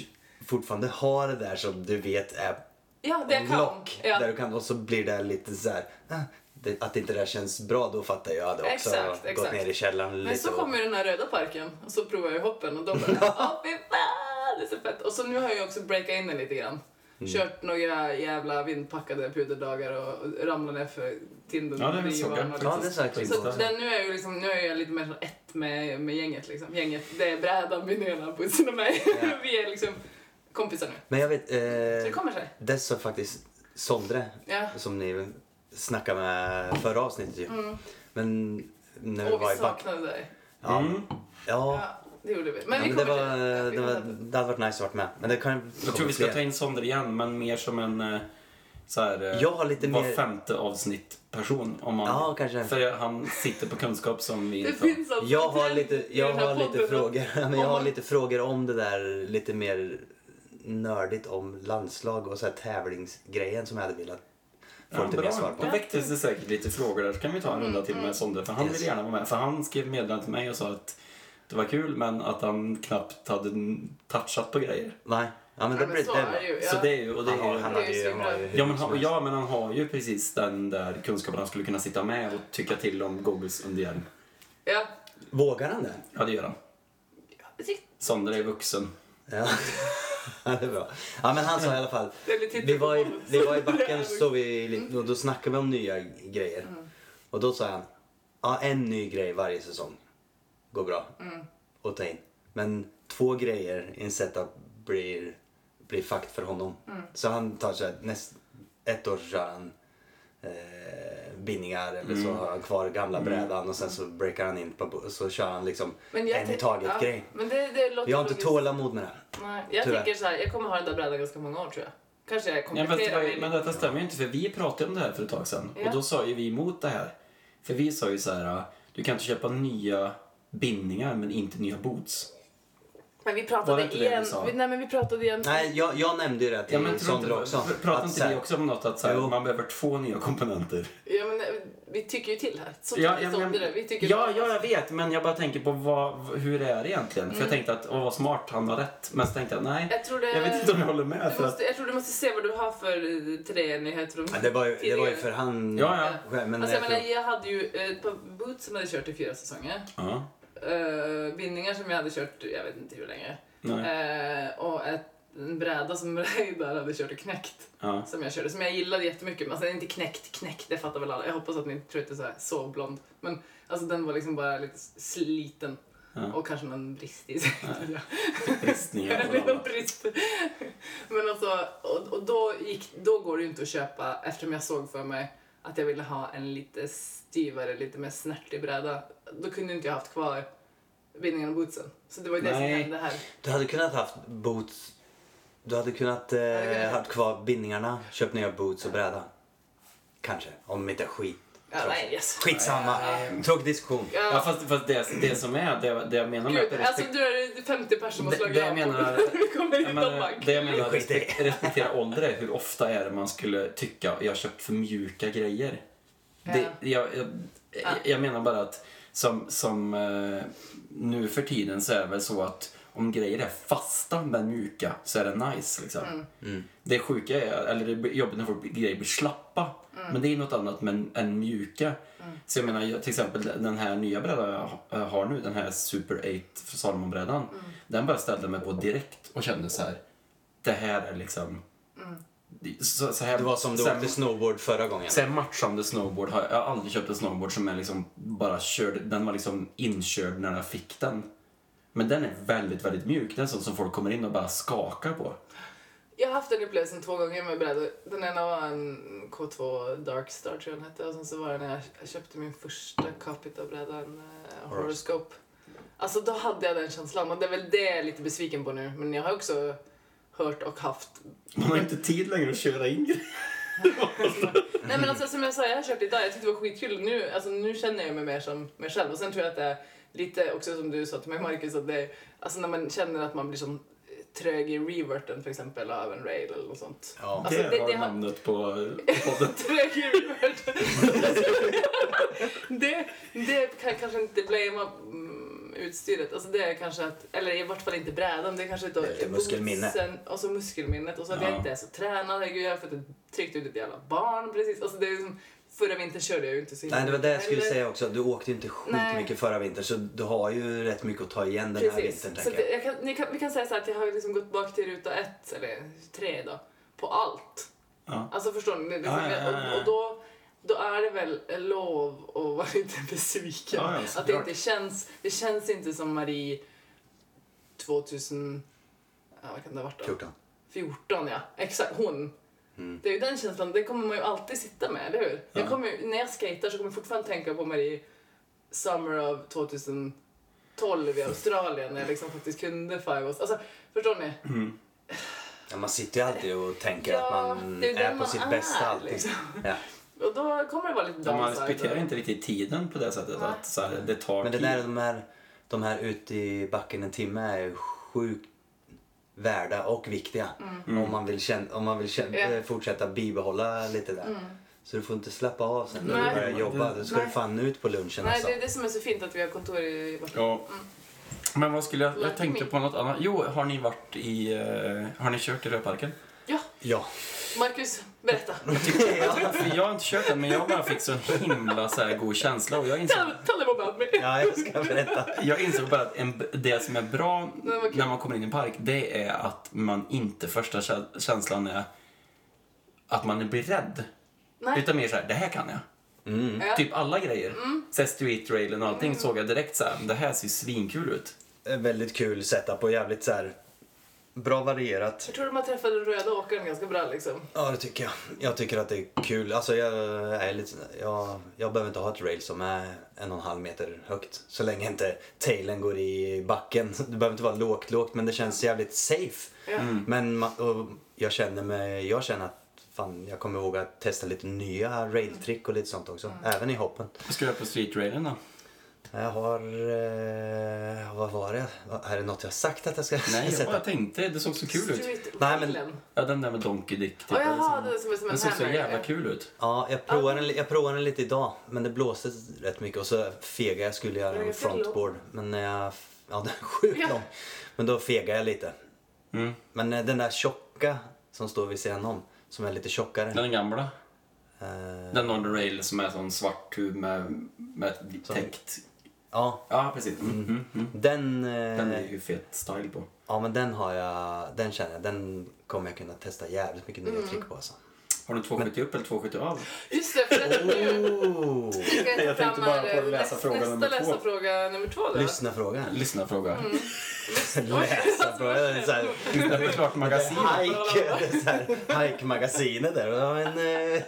fortfarande ha det där som du vet är ja, det jag en kan. lock. Ja. Där du kan, och så blir det lite så här, ah, det, att inte det där känns bra, då fattar jag. Jag hade också Exakt, gått exakt. ner i källaren Men lite. så och- kom ju den här röda parken och så provade jag hoppen och då bara, <laughs> åh fy fan, det är så fett. Och så nu har jag också breakat in den lite grann. Mm. Kört några jävla vindpackade puderdagar och ramlat ner för Tinden. Ja, det såg jag. Ja, liksom. det såg jag Så den, nu, är jag liksom, nu är jag lite mer som ett med, med gänget. Liksom. Gänget, det är brädan, Linnea, Pussen och mig. Ja. <laughs> Vi är liksom kompisar nu. Men jag vet, Så det eh, kommer sig. det sa faktiskt Sondre, Ja. som ni snackade med förra avsnittet ju. Mm. Men när vi Och var vi i saknade dig. Ja, Mm. ja. Ja, det gjorde vi. Men ja, vi men det, var, det, var, hade varit nice att vara med. Men det kan Jag tror vi ska ta in Sonder igen, men mer som en eh, så här, eh, Jag har lite var mer- femte avsnitt person. Om man, Ja, kanske. För han sitter på kunskap som vi Det inte har. finns alltså Jag har lite, jag har lite frågor. <laughs> Men jag har lite frågor om det där lite mer nördigt om landslag och så här tävlingsgrejen som jag hade velat få Ja, lite mer svar på. Då väcktes det säkert lite frågor där. Så kan vi ta en runda Mm, till med Sonder. För han Yes. vill gärna vara med. För han skrev meddelande till mig och sa att det var kul men att han knappt hade touchat på grejer. Nej, ja men Ja, det men så det. är det ju. Så det är ju... Och det Han, har, är han, ju hade ju, han har ju ja, men han, ja, men han har ju precis den där kunskapen han skulle kunna sitta med och tycka till om Googles under hjälm. Ja. Vågar han det? Ja, det gör han. Sonder är vuxen. Ja. Ja, det är bra. Ja, men han sa i alla fall. Vi var i, vi var i backen <laughs> så vi, och då snackade vi om nya grejer. Mm. Och då sa han, ja en ny grej varje säsong går bra Mm. att ta in. Men två grejer i en setup blir, blir fakt för honom. Mm. Så han tar så här, näst, ett år så kör han eh, bindningar eller så Mm. har han kvar gamla Mm. brädan och sen så breakar han in på, så kör han liksom en i taget ja, grej. Men det, det låter Jag har inte logiskt. tålamod med det här. Nej, jag Tyvärr. tänker så här, jag kommer ha den där brädan ganska många år tror jag. Kanske jag Ja, kompletterar ju- men detta stämmer ju inte för vi pratade om det här för ett tag sedan. Ja. Och då sa ju vi emot det här. För vi sa ju så här, du kan inte köpa nya bindningar men inte nya boots. Men vi pratade det inte igen. Vi, nej men vi pratade igen. Nej, jag, jag nämnde ju det till Ja, men Sondre inte, också. Pratar att inte vi också om något att så här, man behöver två nya komponenter? Ja, men, eh, vi tycker ju till här. Så Ja, ja, men, det. Vi tycker ja, ja, jag vet. Men jag bara tänker på vad, hur det är egentligen. Mm. För jag tänkte att, åh vad smart, han har rätt. Men så tänkte jag, nej. Jag tror det... Jag vet inte om jag håller med. Du För att, måste, jag tror du måste se vad du har för eh, treenighet. från Ja, det, var ju, det var ju för han ja, ja. Men Alltså, jag, jag menar, tror, jag hade ju eh, ett par boots som hade kört i fyra säsonger. ja. Uh, bindningar som jag hade kört, jag vet inte hur länge. Eh, och ett, en bräda som Reidar hade kört och knäckt. Ja. Som jag körde, som jag gillade jättemycket. Men alltså, inte knäckt, knäckt, det fattar väl alla. Jag hoppas att ni tror att det är så sovblond. Men alltså den var liksom bara lite sliten. Ja. Och kanske någon brist i sig. Ja. <laughs> Bristningar. <laughs> Eller brist. Men alltså, och, och då, gick, då går det ju inte att köpa eftersom jag såg för mig att jag ville ha en lite styvare, lite mer snärtig bräda. Då kunde inte jag haft kvar bindningen och bootsen. Så det var ju det som hände här. du hade kunnat haft boots. Du hade kunnat eh, hade kunnat- haft kvar bindningarna, köpt nya boots och bräda. Kanske, om inte skit. Ja, nej, yes. Skitsamma. Tråkig diskussion. Ja, Ja, fast, fast det, det som är, det, det jag menar med Gud, att alltså du är 50 personer som har det, slagit det jag av menar, <laughs> Vi kommer jag i menar, det jag menar respek- respektera ålder är hur ofta är det man skulle tycka jag har köpt för mjuka grejer. Det, jag, jag, Ja. jag menar bara att som, som eh, nu för tiden så är det väl så att om grejer är fasta men mjuka så är det nice liksom. Mm. Mm. Det sjuka är, eller det blir jobbigt när folk, grejer blir slappa. Mm. Men det är något annat men, än mjuka. Så jag menar till exempel den här nya brädan jag ha- har nu, den här Super 8 Salomon-brädan. Mm. Den bara ställde mig på direkt och kände så här. Det här är liksom, Så, så här, Det var som du här- åkte snowboard förra gången. här matchande snowboard har jag, jag har aldrig köpt en snowboard som är liksom bara körd, den var liksom inkörd när jag fick den. Men den är väldigt, väldigt mjuk. Den är sån som folk kommer in och bara skakar på. Jag har haft den upplevelsen två gånger med brädor. Den ena var en K2 Darkstar tror jag den hette och sen så var det när jag- jag köpte min första Capita-bräda, en uh, Horoscope. Alltså då hade jag den känslan och det är väl det jag är lite besviken på nu. Men jag har också hört och haft Man har inte tid längre att köra in. <laughs> Nej men alltså som jag sa, jag har köpt idag, jag tyckte det var skitkul. Nu, alltså, nu känner jag mig mer som mig själv. Och sen tror jag att det är lite också som du sa till mig Marcus, att det är, alltså när man känner att man blir som trög i reverten för exempel av en rail eller något sånt. Ja. Alltså, det, det- var det namnet på podden. <laughs> Trög i reverten. <laughs> det, det kan kanske inte blamea utstyret. Alltså det är kanske att, eller i vart fall inte brädan, det är kanske lite muskelminne. Och så muskelminnet och så att Ja. jag inte är så tränad. Herregud, jag har fått ett tryckt ut ett jävla barn precis. Alltså det är liksom, förra vintern körde jag ju inte så Nej, det var det jag skulle heller. säga också. Du åkte ju inte skitmycket förra vintern så du har ju rätt mycket att ta igen den här Precis. vintern Så tänker det, jag. jag kan, ni kan, vi kan säga så här att jag har liksom gått bak till ruta ett, eller tre då, på allt. Ja. Alltså förstår ni? Ja, ja. Och, och då, då är det väl lov att vara <laughs> lite besviken. Ja, ja, att det inte känns, det känns inte som Marie 2000, ja, vad kan det ha varit då? 14. 14 ja, exakt hon. Mm. Det är ju den känslan, det kommer man ju alltid sitta med, eller hur? Jag Ja. kommer, ju- när jag skater så kommer jag fortfarande tänka på Marie Summer of 2012 i Australien när jag liksom faktiskt kunde five O's. Alltså, förstår ni? <sighs> Ja, man sitter ju alltid och tänker Ja, att man är är, på man sitt är, bästa alltid. liksom. Ja. Och då kommer det vara lite Ja, man downside respekterar inte riktigt tiden på det sättet. Nej. Att så här, det tar Men det tid. där, de här, de här ute i backen en timme är ju sjukt värda och viktiga. Om man vill, känna, om man vill känna, Mm. Eh, fortsätta bibehålla lite där. Så du får inte släppa av sen när Nej. du börjar jobba. Då ska Nej. du fan ut på lunchen Nej, alltså. det är det som är så fint att vi har kontor i vårt Ja. Men vad skulle jag... Jag tänkte på något annat. Jo, har ni varit i... eh, har ni kört i Rödparken? Ja, Ja. Marcus, berätta. <laughs> För jag har inte kört den, men jag bara fick så himla så här god känsla. Och jag insåg, Tell, them about me. ja, jag ska berätta. jag insåg bara att en, det som är bra när man kommer in i en park, det är att man inte första kä- känslan är att man blir rädd. Nej. Utan mer så här, det här kan jag. Mm. Ja. Typ alla grejer. Så här street railen och allting såg jag direkt så här, det här ser svinkul ut. Eh, Väldigt kul setup och jävligt så här bra varierat. Jag tror de har träffat den röda åkaren ganska bra liksom. Ja, det tycker jag. Jag tycker att det är kul. Alltså jag är lite, jag, jag behöver inte ha ett rail som är en och en halv meter högt. Så länge inte tailen går i backen. <laughs> Det behöver inte vara lågt, lågt, men det känns jävligt safe. Ja. Men jag känner mig, jag känner att fan, jag kommer våga testa lite nya railtrick och lite sånt också. Även i hoppen. Vad ska du göra på street railen då? Jag har, eh, vad var det? Är det något jag sagt att jag ska Nej, jag sätta? bara tänkte, det såg så kul ut. Nej, men-. Ja, den där med Donkey Dick. Typ, eller jaha, det som som en Den såg så jävla kul ut. Ja, jag provade, den, jag provade den lite idag, men det blåste rätt mycket och så fegade jag. skulle göra en frontboard, men när jag... Ja, <laughs> den är sjukt Ja. lång. Men då fegade jag lite. Mm. Men eh, den där tjocka som står vid sidan om, som är lite tjockare. Den gamla. eh, Den Northern Rail som är sån svart tub med, med täckt... Ja, Ja, precis. Mm. Mm. Mm. den... eh, Den är ju fet style på. Ja, men den har jag... Den känner jag, den kommer jag kunna testa jävligt mycket nya Mm. trick på alltså. Har du 270 upp eller 270 av? Just det, för att nu Oh! ska jag tänkte bara på läsa nästa, fråga nästa nummer två. läsa fråga nummer två då. Lyssna fråga. Lyssna fråga. <laughs> Läsa fråga. Det är så här- Det är klart magasin. Hike, det är så här, Hike-magasinet där. Ja, en, eh,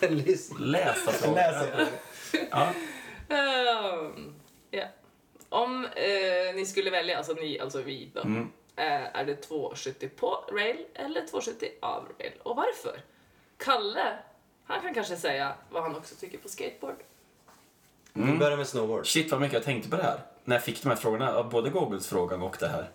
<laughs> en lys- Läsa fråga. läsa. Ja. Ehm, ja. Om eh, ni skulle välja, alltså ni, alltså vi då. Mm. Eh, är det 270 på rail eller 270 av rail? Och varför? Kalle, han kan kanske säga vad han också tycker på skateboard. Vi börjar med snowboard. Shit vad mycket jag tänkte på det här. När jag fick de här frågorna, av både Googles-frågan och det här.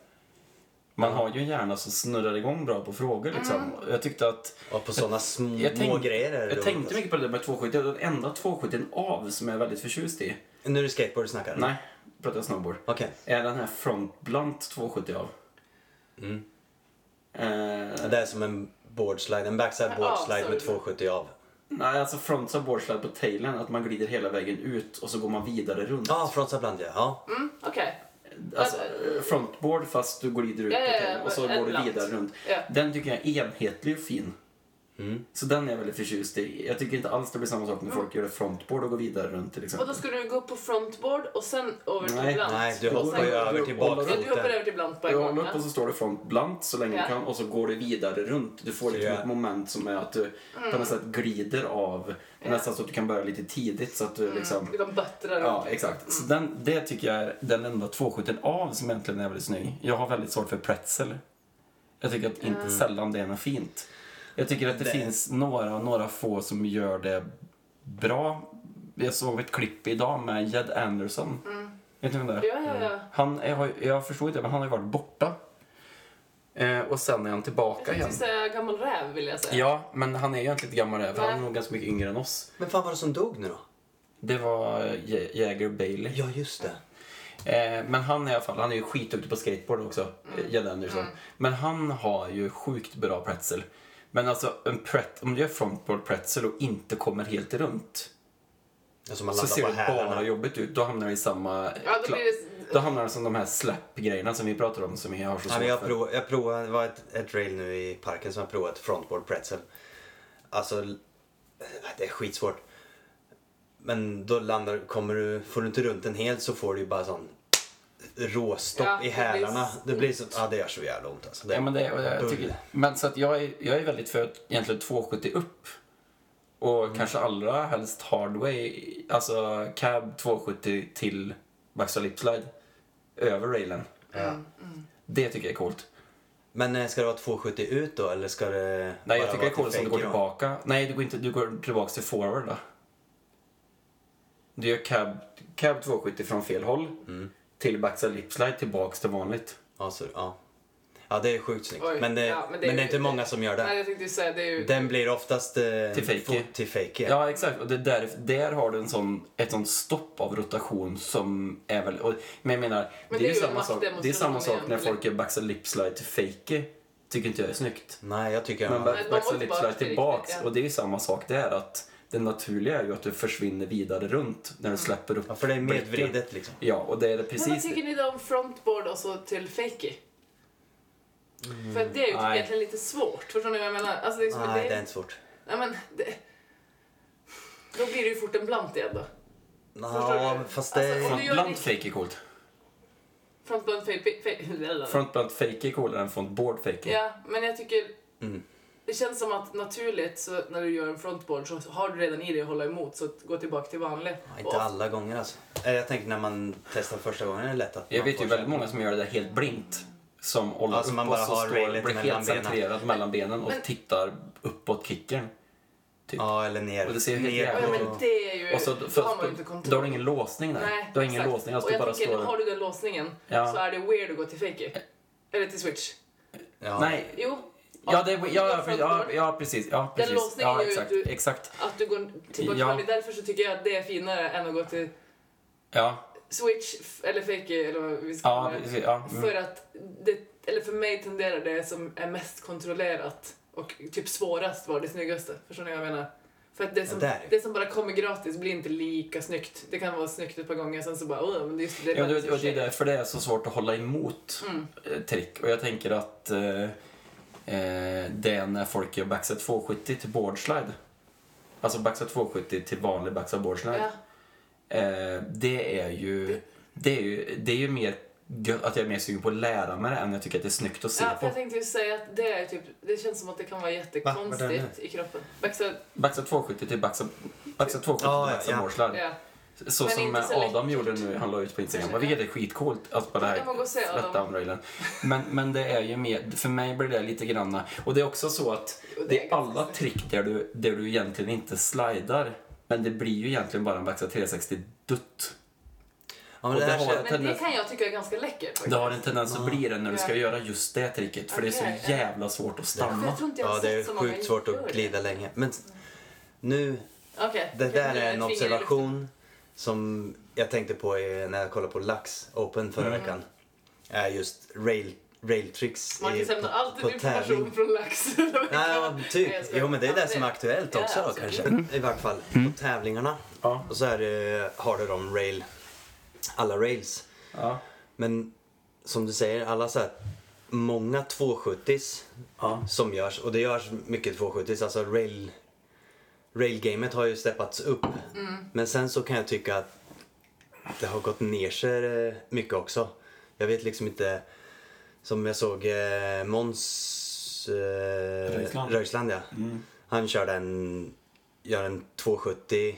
Man har ju en hjärna som snurrar igång bra på frågor liksom. Jag tyckte att... Och på sådana små Jag tänkte, grejer jag tänkte alltså. mycket på det där med 270. Den enda 270 av som jag är väldigt förtjust i. Nu är det skateboard du snackar? Nej, pratar jag snowboard. Okej. Är den här front blunt 270 av. Mm. Eh, Det är som en boardslide, en backside boardslide med det. 270 av. nej, alltså frontside boardslide på tailen, att man glider hela vägen ut och så går man vidare runt. Ja, ah, frontside bland ja. ja. Mm, Okej. Alltså, frontboard fast du glider ut Ja, ja, ja, och så går du vidare runt. Den tycker jag är enhetlig och fin. Mm. Så den är jag väldigt förtjust i. Jag tycker inte alls det blir samma sak när folk gör det frontboard och går vidare runt till Och exempel. då skulle du gå upp på frontboard och sen över till Nej, blant. Nej, du Och hoppar ju över till du Ja, du hoppar bakfoten. över till blant på en Du gång. håller upp ja. och så står det front blunt så länge Ja. du kan och så går du vidare runt. Du får liksom Ja. ett moment som är att du på något sätt glider av. Mm. Ja. Nästan så att du kan börja lite tidigt så att du liksom... Du kan böttra runt. Ja, exakt. Så den, det tycker jag är den enda 270 av som egentligen är väldigt snygg. Jag har väldigt svårt för pretzel. Jag tycker att inte sällan det är något fint. Jag tycker att det, Det- finns några, några få som gör det bra. Jag såg ett klipp idag med Jed Anderson. Vet ni vem det är? Ja, ja, ja. Han är, har- jag förstår inte, men han har ju varit borta. Eh, och sen är han Jag tillbaka tänkte igen. säga gammal räv vill jag säga. Ja, men han är ju egentligen gammal räv. Han är nog ganska mycket yngre än oss. Men fan var det som dog nu då? Det var Jä- Jäger Bailey. Ja, just det. Eh, men han är i alla fall, han är ju skitduktig på skateboard också, mm. Jed Anderson. Men han har ju sjukt bra pretzel. Men alltså, en pret, om du gör frontboard pretzel och inte kommer helt runt Alltså man så ser det bara jobbigt ut. Då hamnar det i samma... Ja, då det... då hamnar det som de här slap-grejerna som vi pratar om som vi har så Ja, svårt men jag, prov, jag provade, det var ett, ett rail nu i parken som jag provat, frontboard pretzel. Alltså, l- det är skitsvårt. Men då landar, kommer du, får du inte runt den helt så får du ju bara sån råstopp Ja, i det blir hälarna. Det blir så, ja det gör så jävla ont alltså. Det, Ja, men, det, jag bull. tycker, men så att jag, är, jag är väldigt för att egentligen 270 upp. Och Mm. kanske allra helst hardway, alltså cab 270 till backstall lipslide över railen. ja. Det tycker jag är coolt. Men eh, ska det vara 270 ut då eller ska det Nej, jag tycker det är coolt om du går fake då? tillbaka. Nej, du går, inte, du går tillbaka till forward då. Du gör cab, cab 270 från fel håll Mm. Till backstall lipslide tillbaks till vanligt. Ja, så, ja. ja, det är sjukt snyggt. Oj, men, det, ja, men, det är inte många som gör det. Nej, jag tänkte säga det är ju... Den blir oftast eh, Till fake. till fake. Ja, exakt. Och det där, där har du en sån, ett sånt stopp av rotation som är väl... Och, men jag menar, Men det, är det ju är ju samma sak, det är samma sak när folk gör backside lipslide till fake tycker inte jag är snyggt. Nej, jag tycker Men backside lipslide till tillbaks, riktigt, ja. och det är ju samma sak där att det naturliga är ju att du försvinner vidare runt när du släpper upp ja, för det är medvridet liksom. Ja, och det är det Men vad precis tycker ni då om frontboard och så till fakey? För att det är ju typ Nej. egentligen lite svårt. Förstår ni vad jag menar? Alltså det är som, Nej, det, det är inte svårt. Nej, men det, då blir det ju fort en blant igen då. Ja, fast det... Alltså, Frontblunt det- fake är coolt. Frontblunt fakey. Fake, <laughs> Frontblunt fake är coolare än frontboard fake. Ja, men jag tycker... Mm. Det känns som att naturligt så när du gör en frontboard så har du redan i dig att hålla emot så gå tillbaka till vanlig. Ja, inte alla gånger alltså. Eh, Jag tänker när man testar första gången är det lätt att Jag vet ju väldigt många som gör det där helt blint. Som håller Alltså upp man och bara så har står, blir helt benen. centrerad mellan benen och Men- tittar uppåt kicken. Typ. Ja, eller ner. Och det ser helt Ja, på- ut. men det är ju... Och så, då har man ju inte då kontroll. har du ingen låsning där. Nej, du har ingen exakt. låsning, alltså och jag bara tänker, står... har du den låsningen Ja. så är det weird att gå till fakey. Eller till switch. Ja. Nej, jo. Ja, det, ja, ja, ja, ja, precis. Ja, Den precis. låsningen ja, gör ju exakt, att du- exakt. Att du går tillbaka Ja. till Därför så tycker jag att det är finare än att gå till Ja, switch eller fakey eller vad vi ska ja, det. precis, ja. Mm. För att det, eller för mig tenderar det som är mest kontrollerat och typ svårast vara det snyggaste. Förstår ni vad jag menar? För att det som, Ja, det som bara kommer gratis blir inte lika snyggt. Det kan vara snyggt ett par gånger sen så bara, men det är just det. Ja, det, faktiskt och det är för sig." därför det är så svårt att hålla emot Mm. eh, trick. Och jag tänker att eh, eh, det är när folk gör backside 270 till boardslide. Alltså backside 270 till vanlig backside boardslide. Ja. Eh, det är ju... Det är ju, det är ju mer att jag är mer sugen på att lära mig det än jag tycker att det är snyggt att se Ja, på. jag tänkte ju säga att det är typ, det känns som att det kan vara Va? Jättekonstigt i kroppen. Backside, Backside 270 till backside, backside 270 Ja, till backside ja. boardslide. ja. Så Men som inte så Adam läckert. gjorde nu, han la ut på Instagram, Kanske, vilket är skitcoolt. Alltså på det här Jag må gå och se Adam. flat-down-railen. Men, men det är ju mer, för mig blir det lite granna, och det är också så att Jo, det det är alla trick där du, där du egentligen inte slidar. Men det blir ju egentligen bara en backside 360 dutt. Ja, men det det Men det tendens- kan jag tycka är ganska läckert faktiskt. Det har en tendens att bli det när du ska Ja. göra just det tricket, för det är så jävla svårt att stanna. jag tror inte jag har Ja, det är sjukt svårt att det. glida länge. Men nu, Okej. det där är en observation som jag tänkte på när jag kollade på Lax Open förra Mm. veckan. Är just rail, rail tricks Marcus lämnar på, alltid på information från Lax. Nej, ja, typ. Jo, men det är Ja, det som är aktuellt Ja, också då, absolut. kanske. I vart fall på tävlingarna. Ja. Och så är det, har du de rail, alla rails. Ja. Men som du säger, alla så här, många 270s Ja. som görs. Och det görs mycket 270s. Alltså rail, railgamet har ju steppats upp. Men sen så kan jag tycka att det har gått ner sig eh, mycket också. Jag vet liksom inte. Som jag såg eh, Måns eh, Röisland. Röisland ja. Mm. Han körde en, gör en 270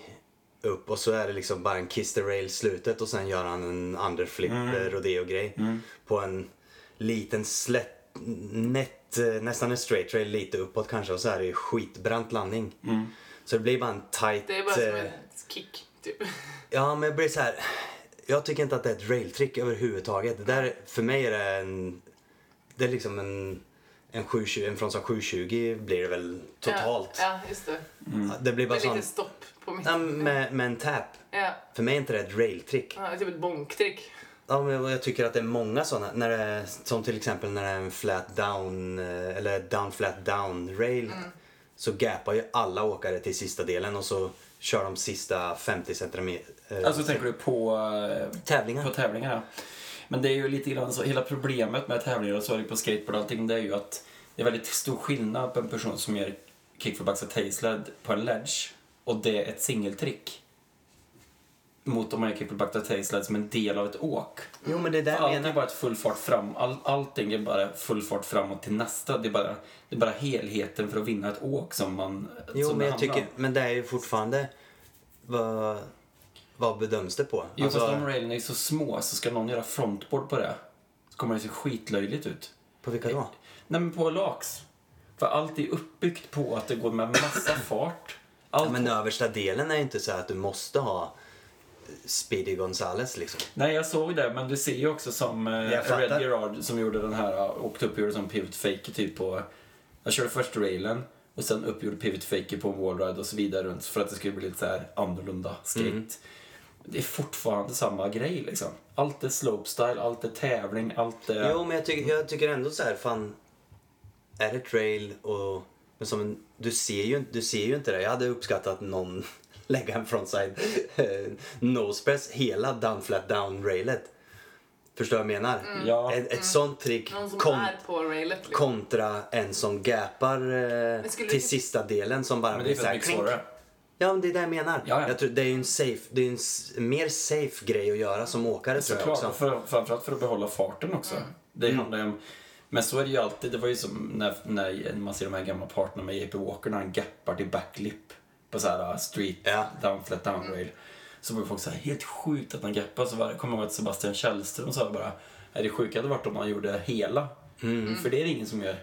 upp och så är det liksom bara en kiss the rail slutet och sen gör han en underflip Mm. eh, rodeo-grej på en liten slätt, nätt, nästan en straight rail lite uppåt kanske och så är det ju skitbrant landning. Mm. Så det blir bara en tight... Det är bara som eh, ett kick, typ. Ja, men det blir så här. Jag tycker inte att det är ett railtrick överhuvudtaget. Det där, för mig är det en... Det är liksom en... En, 720, en Fronsa 720 blir det väl totalt. Ja, ja just det. Det blir Det bara är sån... lite stopp på Ja, mitten. med, med en tap. Ja, För mig är inte det ett railtrick. ja, typ ett bonktrick. Ja, men jag tycker att det är många sådana. När det är, som till exempel när det är en flat down eh, eller down flat down rail. Så gapar ju alla åkare till sista delen och så kör de sista 50 centimeter. Alltså tänker du på, eh, Tävlingar. på tävlingar? ja. Men det är ju lite grann så, hela problemet med tävlingar och så är det på skateboard och allting, det är ju att det är väldigt stor skillnad på en person som gör kickflip backs och tailsled på en ledge och det är ett singeltrick. Mot om kickflip backs och tailsled som en del av ett åk. Jo men det är där jag Allt är bara ett full fart fram. All, allting är bara full fart framåt till nästa. Det är bara, det är bara helheten för att vinna ett åk som man Jo som men jag tycker, om. men det är ju fortfarande vad, vad bedöms det på? Jo Alltså, fast de railen är så små så ska någon göra frontboard på det så kommer det se skitlöjligt ut. På vilka då? Nej men på lax. För allt är uppbyggt på att det går med massa fart. Allt Ja, men översta delen är inte så att du måste ha Speedy Gonzales liksom. Nej, jag såg det, men du ser ju också som eh. Red Gerard som gjorde den här, eh, åkte upp och gjorde som pivot fake typ på... Jag körde först railen och sen upp gjorde pivot fake på en wallride och så vidare runt för att det skulle bli lite så här annorlunda skate. Mm. Det är fortfarande samma grej liksom. Allt är slopestyle, allt är tävling, allt är... Jo men jag, tycker jag tycker ändå så här, fan. Är det trail och... Men som en, du, ser ju, du ser ju inte det. Jag hade uppskattat någon lägga en frontside eh, nosepress hela down flat down railet. Förstår vad jag menar? Ja. Ett, ett sånt trick Någon som kon, är på railet. Liksom. kontra en som gapar eh, till du- sista delen som bara Men det är blir så för här att det är klink. svårare. Ja, men det är det jag menar. Ja, ja. Jag tror, det är ju en safe, det är en mer safe grej att göra som åkare tror jag Såklart, också. för, framförallt för att behålla farten också. Det handlar ju om, men så är det ju alltid, det var ju som när, när man ser de här gamla parterna med JP Walker när han gappar till backlip på så här uh, street, Ja. down, flat down rail. Så var ju folk så här, helt sjukt att han gappar. Så var, jag kommer ihåg att Sebastian Källström sa bara, är det sjuka hade varit om han gjorde hela. För det är det ingen som gör.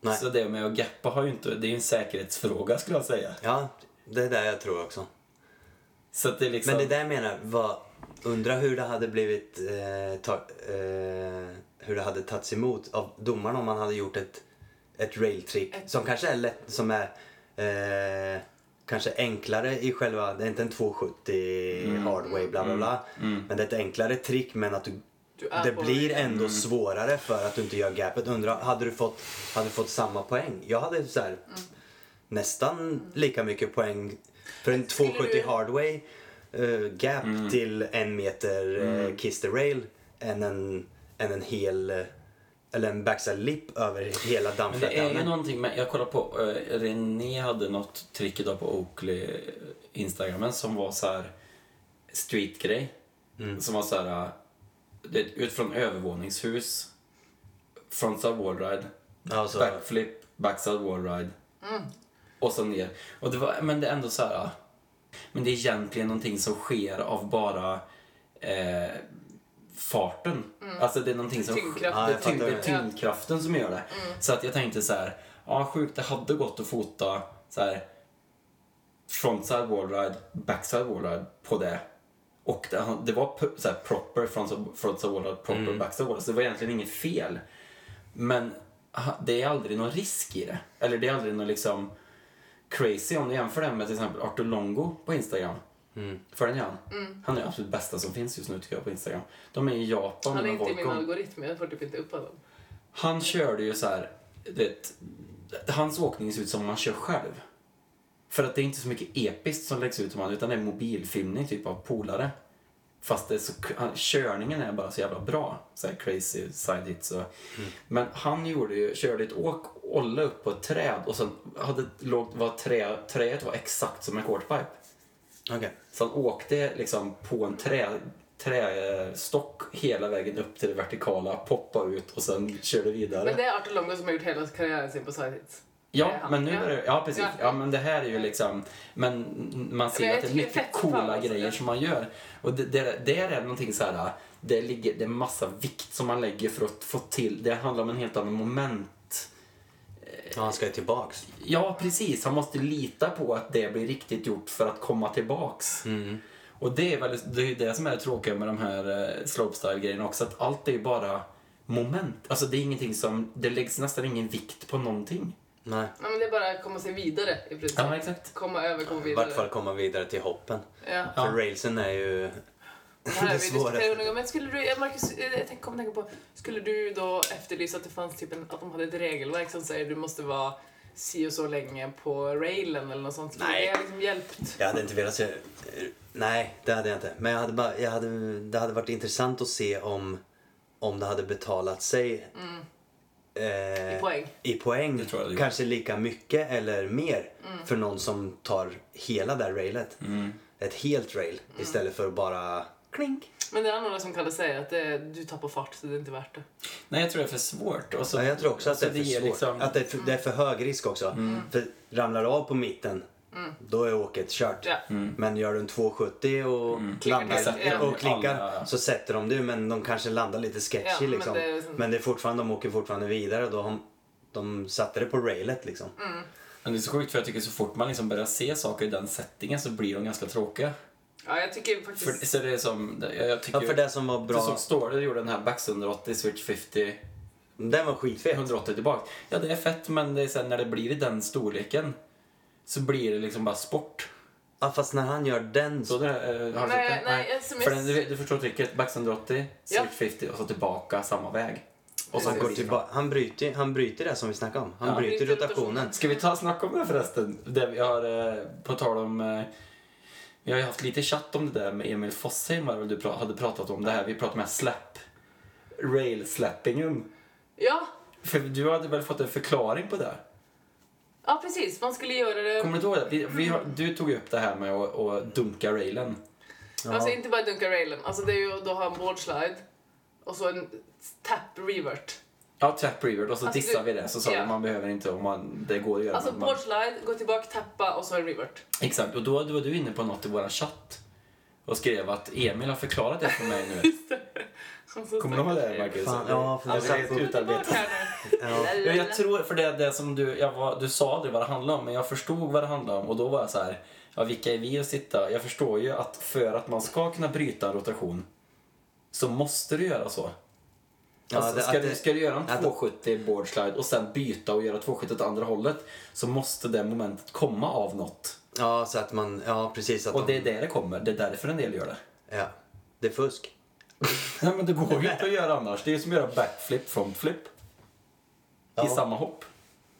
Nej. Så det med att gappa har ju inte, det är en säkerhetsfråga skulle jag säga. Ja, det är det jag tror också. Så att det är liksom... Men det där jag menar, vad, undra hur det hade blivit, eh, ta, eh, hur det hade tagits emot av domarna om man hade gjort ett, ett railtrick Ett- som kanske är lätt, som är eh, kanske enklare i själva, det är inte en 270 hardway bla bla bla. Men det är ett enklare trick men att du, Du det blir ändå svårare för att du inte gör gapet. Undra, hade du fått, hade du fått samma poäng? Jag hade så här, nästan lika mycket poäng för en Skulle 270 du- hardway eh, gap Mm. till en meter uh, kiss the rail än en, än en hel eh, eller en backside lip över hela Men det är ju dammflätan. någonting med, jag kollar på, uh, René hade något trick idag på Oakley eh, Instagramen som var så här streetgrej. Som var så här, uh, det, ut från övervåningshus, frontside wallride, Alltså, backflip, backside wallride och så ner. Och det var, men det är ändå så här, men det är egentligen någonting som sker av bara eh, farten. Alltså det är någonting som... Tyngdkraften. Ja, det, är tyngd, fattar det är det. tyngdkraften som gör det. Så att jag tänkte så här, ja sjukt, det hade gått att fota så här frontside wallride, backside wallride på det. Och det, det var så här proper frontside, frontside wallride, proper backside wallride. Så det var egentligen inget fel. Men det är aldrig någon risk i det. Eller det är aldrig någon liksom crazy om du jämför det med till exempel Artur Longo på Instagram. Mm. Följer ni han? Han är absolut bästa som finns just nu tycker jag på Instagram. De är i Japan Han är inte i min algoritm, jag får typ inte upp honom. Han körde ju så här, det, hans åkning ser ut som man kör själv. För att det är inte så mycket episkt som läggs ut om han, utan det är mobilfilmning typ av polare. Fast det är så, han, körningen är bara så jävla bra. Så här crazy side hits och, Men han gjorde ju, körde ett åk Olle upp på ett träd och sen hade, låg, var trä, träet var exakt som en quarterpipe. Okej. Så han åkte liksom på en trä, trästock hela vägen upp till det vertikala, poppade ut och sen körde vidare. Men det är Artur Longo som har gjort hela karriären sin på side hits. Det är Ja, men nu är det, ja precis. Ja. Men det här är ju liksom, men man ser Men att det är mycket coola alltså. grejer som man gör. Och det, det, det är någonting så här, det ligger, det är massa vikt som man lägger för att få till, det handlar om en helt annan moment. Ja, han ska ju tillbaks. Ja, precis. Han måste lita på att det blir riktigt gjort för att komma tillbaks. Mm. Och det är väl det, är ju det som är det tråkiga med de här eh, slopestyle-grejerna också, att allt är ju bara moment. Alltså det är ingenting som, det läggs nästan ingen vikt på någonting. Nej. Nej, men det är bara att komma sig vidare i princip. Ja, exakt. Komma över, komma I vidare. vart fall komma vidare till hoppen. Ja. Ja. För railsen är ju Det här har det vi diskuterat svåraste. någon gång. Men skulle du, eh, Marcus, eh, jag tänk- kommer tänka på, skulle du då efterlysa att det fanns typ en, att de hade ett regelverk som säger du måste vara si och så länge på railen eller något sånt? Skulle Nej. det liksom hjälpt? Jag hade inte velat se... Nej, det hade jag inte. Men jag hade bara, jag hade, det hade varit intressant att se om, om det hade betalat sig eh, I poäng. i poäng. Det tror jag det gör. Kanske lika mycket eller mer Mm. för någon som tar hela det här railet. Ett helt rail Mm. istället för att bara klink. Men det är några som kallar säga att det, du tappar fart så det är inte värt det. Nej, jag tror det är för svårt. Och så, Ja, jag tror också att det är för svårt. liksom- Att det är för, det är för hög risk också. För ramlar du av på mitten, då är åket kört. Ja. Men gör du en 270 och Klickar landar och ja. så sätter de det men de kanske landar lite sketchy men liksom. det är liksom- Men det är fortfarande, de åker fortfarande vidare och då har de satte det på railet liksom. Men det är så sjukt för jag tycker så fort man liksom börjar se saker i den settingen så blir de ganska tråkiga. Ja, jag tycker För, faktiskt... så det är som, jag, jag tycker Ja, för det som var Du bra, såg Ståhle gjorde den här Bax 180, Switch 50, den var skitfet. 180 tillbaka. Ja, det är fett men det är sen när det blir i den storleken så blir det liksom bara sport. Ja, fast när han gör den Så det, eh, har du sett Nej, det? nej, sms. För den, du, du förstår tricket, Bax 180, Ja. Switch 50 och så tillbaka samma väg. Och så han, går det tillbaka, han, bryter, han bryter det som vi snackade om. Han Ja. bryter Bryter rotationen. Ska vi ta och snacka om det förresten? Det vi har, eh, på tal om... eh, Vi har ju haft lite chatt om det där med Emil Fossheim väl du hade pratat om det här. Vi pratade med slap. Rail slappingen. Ja, För du hade väl fått en förklaring på det? ja, precis. Man skulle göra det... Kommer du ihåg det? Vi, vi har, du tog upp det här med att, att dunka railen. Alltså inte bara dunka railen. Alltså det är ju då ha en board slide och så en tap revert. Ja, trap revert och så Alltså, dissade du- vi det. Så sa ja. man behöver inte om man, det går att göra. Alltså man, board slide, gå tillbaka, tappa och så en revert. exakt, och då, då var du inne på något i våran chatt. Och skrev att Emil har förklarat det för mig nu. <laughs> Alltså, Kommer du ihåg det Marcus? Fan, ja, för det jag satt är på- utarbetat. Ja. Ja, jag tror, för det, det som du, jag var, du sa aldrig vad det handlade om, men jag förstod vad det handlade om och då var jag så här, ja vilka är vi att sitta? Jag förstår ju att för att man ska kunna bryta en rotation så måste du göra så. Ja, Alltså, det- ska, du, ska du göra en att- 270 board slide och sen byta och göra 270 åt andra hållet så måste det momentet komma av något. ja, så att man, ja precis. Att Och det är de, där det kommer, det är därför en del gör det. ja, det är fusk. <laughs> Nej men det går ju inte att göra annars. Det är ju som att göra backflip, frontflip. I Ja. samma hopp.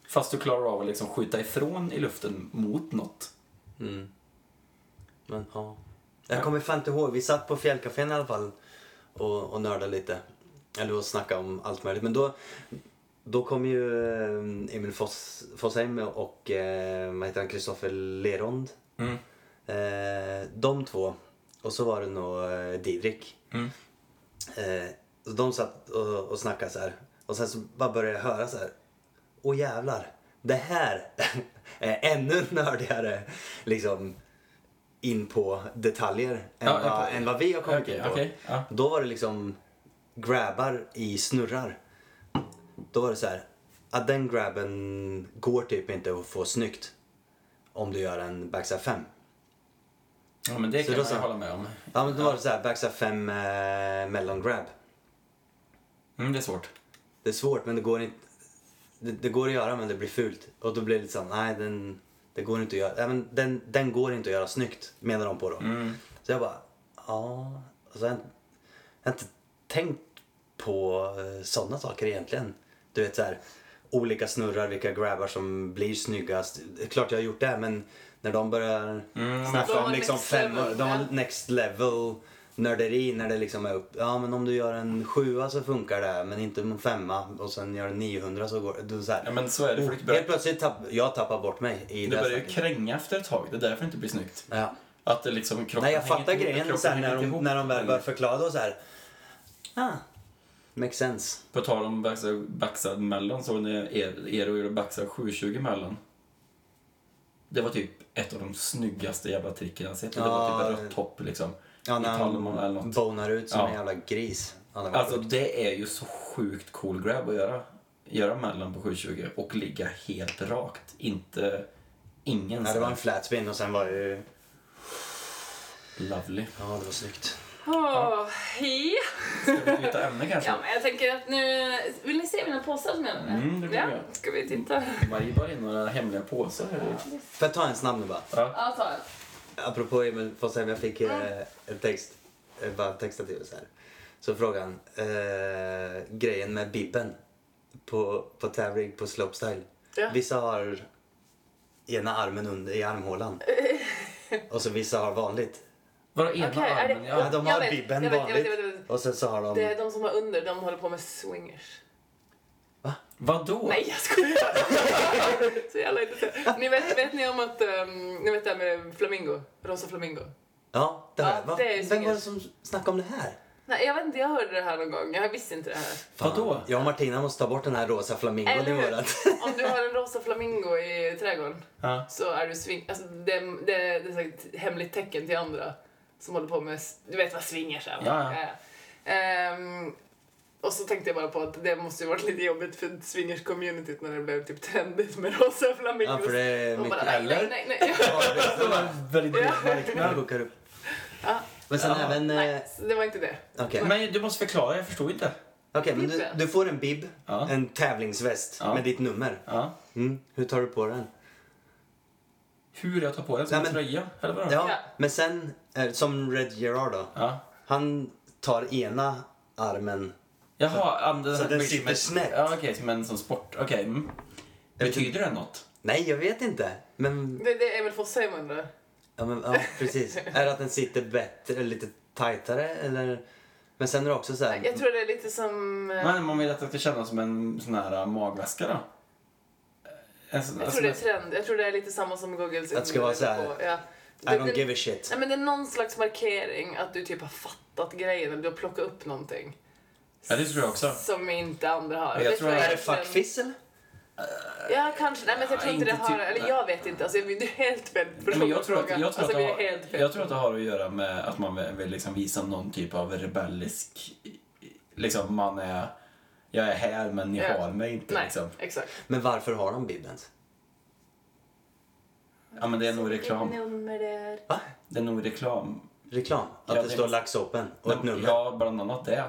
Fast du klarar av att liksom skjuta ifrån i luften mot något. Mm. Men ja. Jag kommer fan inte ihåg, vi satt på fjällcafén i alla fall och, och nördade lite. Eller och snackade om allt möjligt. Men då, då kom ju eh, Emil Foss, Fossheim och eh, vad heter han, Kristoffer Lerond. Mm. Eh, de två. Och så var det nog eh, Didrik. Mm. Eh, så de satt och, och snackade så här. Och sen så bara började jag höra så här. Åh jävlar. Det här <laughs> är ännu nördigare. Liksom in på detaljer än, Ja, vad, än vad vi har kommit Okej, in på. okej, ja. Då var det liksom grabbar i snurrar. Då var det så här. Att den grabben går typ inte att få snyggt. Om du gör en backside 5. Ja men det Så kan ju hålla med om. Ja men då var det så här backside 5 eh, mellan grab. Mm, det är svårt. Det är svårt men det går inte. Det, det går att göra men det blir fult. Och då blir det lite så nej den, det går inte att göra. Ja, men den, den går inte att göra snyggt menar de på då. Mm. Så jag bara, ja. Alltså, jag, jag har inte tänkt på sådana saker egentligen. Du vet så här, olika snurrar, vilka grabbar som blir snyggast. Klart jag har gjort det men när de börjar Mm, snacka De om liksom next fem, level, de ja. next level nörderi när det liksom är upp. Ja men om du gör en sjua så funkar det men inte en femma och sen gör en 900 så går det. Du, så här. Ja, men så är det. För du börjar, helt plötsligt tapp, jag tappar bort mig i du det. börjar ju kränga efter ett tag. Det är därför det inte blir snyggt. Ja. Att det liksom kroppen Nej jag hänger fattar grejen sen när de, när de väl börjar förklara då så här. Ah, makes sense. På tal om backside, backside mellan så när er, er och er backside 720 mellan. Det var typ ett av de snyggaste jävla tricken jag sett. Och det var Ja. typ ett rött hopp liksom. Ja, när eller han något. bonar ut som Ja. en jävla gris. Ja, det Alltså sjukt. det är ju så sjukt cool grab att göra. Göra mellan på 720 och ligga helt rakt. Inte... Ingen Nej, det var en flat spin och sen var det ju... lovely. Ja, det var snyggt. Åh, hej. Ska vi byta ämne kanske? Ja, men jag tänker att nu... Vill ni se mina påsar som jag har med? Mm, det vill ja, jag. Ska vi titta? Marie bar in några hemliga påsar här. Får jag ta en snabb nu bara? Ja. Ja, ta en. Apropå Emil Fossheim, jag fick eh, en text, eh, bara texta till så här. Så frågan, eh, grejen med bibben på, på tävling på slopestyle. Ja. Vissa har ena armen under i armhålan. <laughs> Och så vissa har vanligt. Vadå ena Okej, är det- armen? Ja, de har vet, bibben vet, vanligt. jag vet, jag vet. Och sen så har de... Det är de som har under, de håller på med swingers. Vadå? Nej, jag skojar! <laughs> Så jävla intresserad. Ni vet, vet ni om att, um, ni vet det här med flamingo? Rosa flamingo? Ja, det här. Ja, Va? det är Vem var det som snackade om det här? Nej, jag vet inte, jag hörde det här någon gång. Jag visste inte det här. Vadå? Jag och Martina måste ta bort den här rosa flamingon i vårat. <laughs> Om du har en rosa flamingo i trädgården Ja. så är du swing... Alltså, det, det, det är ett hemligt tecken till andra som håller på med... Du vet vad swingers är va? Ja, ja. Ehm, och så tänkte jag bara på att det måste ju varit lite jobbigt för swingers-communityt när det blev typ trendigt med <laughs> rosa flamingos. Ja, för det är mycket... bara, nej, nej, nej, nej. Det var väldigt bred marknad. upp. Ja, Men sen Ja. även... eh, nej, så det var inte det. Okej, Men du måste förklara, jag förstod inte. Okej, men du, du får en bib, Ja. en tävlingsväst Ja. med ditt nummer. Ja. Mm. Hur tar du på den? Hur jag tar på den som Nej, en men- tröja? Eller vadå? Ja, Ja. men sen, eh, som Red Gerard då. Ja. Han tar ena armen. Jaha, andra... Så den som- sitter snett. Ja, okej, men som sport. Okej. Mm. Betyder det något? Nej, jag vet inte. Men, Det, det är Emil Fossheim undrar. ja, men ja, precis. <laughs> är det att den sitter bättre, lite tajtare eller? Men sen är det också så här. Jag tror det är lite som... eh, Men man vill att det ska kännas som en sån här äh, magväska då? Sån, Jag tror det är trend. Jag tror det är lite samma som Googles. Att det ska vara så här, på- Ja. I don't give a shit. Nej, men det är någon slags markering att du typ har fattat grejen eller du har plockat upp någonting. Ja, det tror jag också. Som inte andra har. Jag Det tror- jag Är det egentligen- fuckfiss eller? Ja, kanske. Nej, men jag Ja, tror inte det har... typ- Eller jag vet inte. Alltså, det är helt fel Nej, person men jag, tror att, fråga. jag, tror alltså, att det har, jag tror att det har att göra med att man vill, vill liksom visa någon typ av rebellisk... Liksom, man är... Jag är här, men ni Ja. har mig inte. Nej, Liksom. exakt. Men varför har de bibbens? Ja, men det är nog reklam. nummer. Va? Det är nog reklam. Reklam? Att Ja, det det står Lax Open och ett nummer? Ja, bland annat det.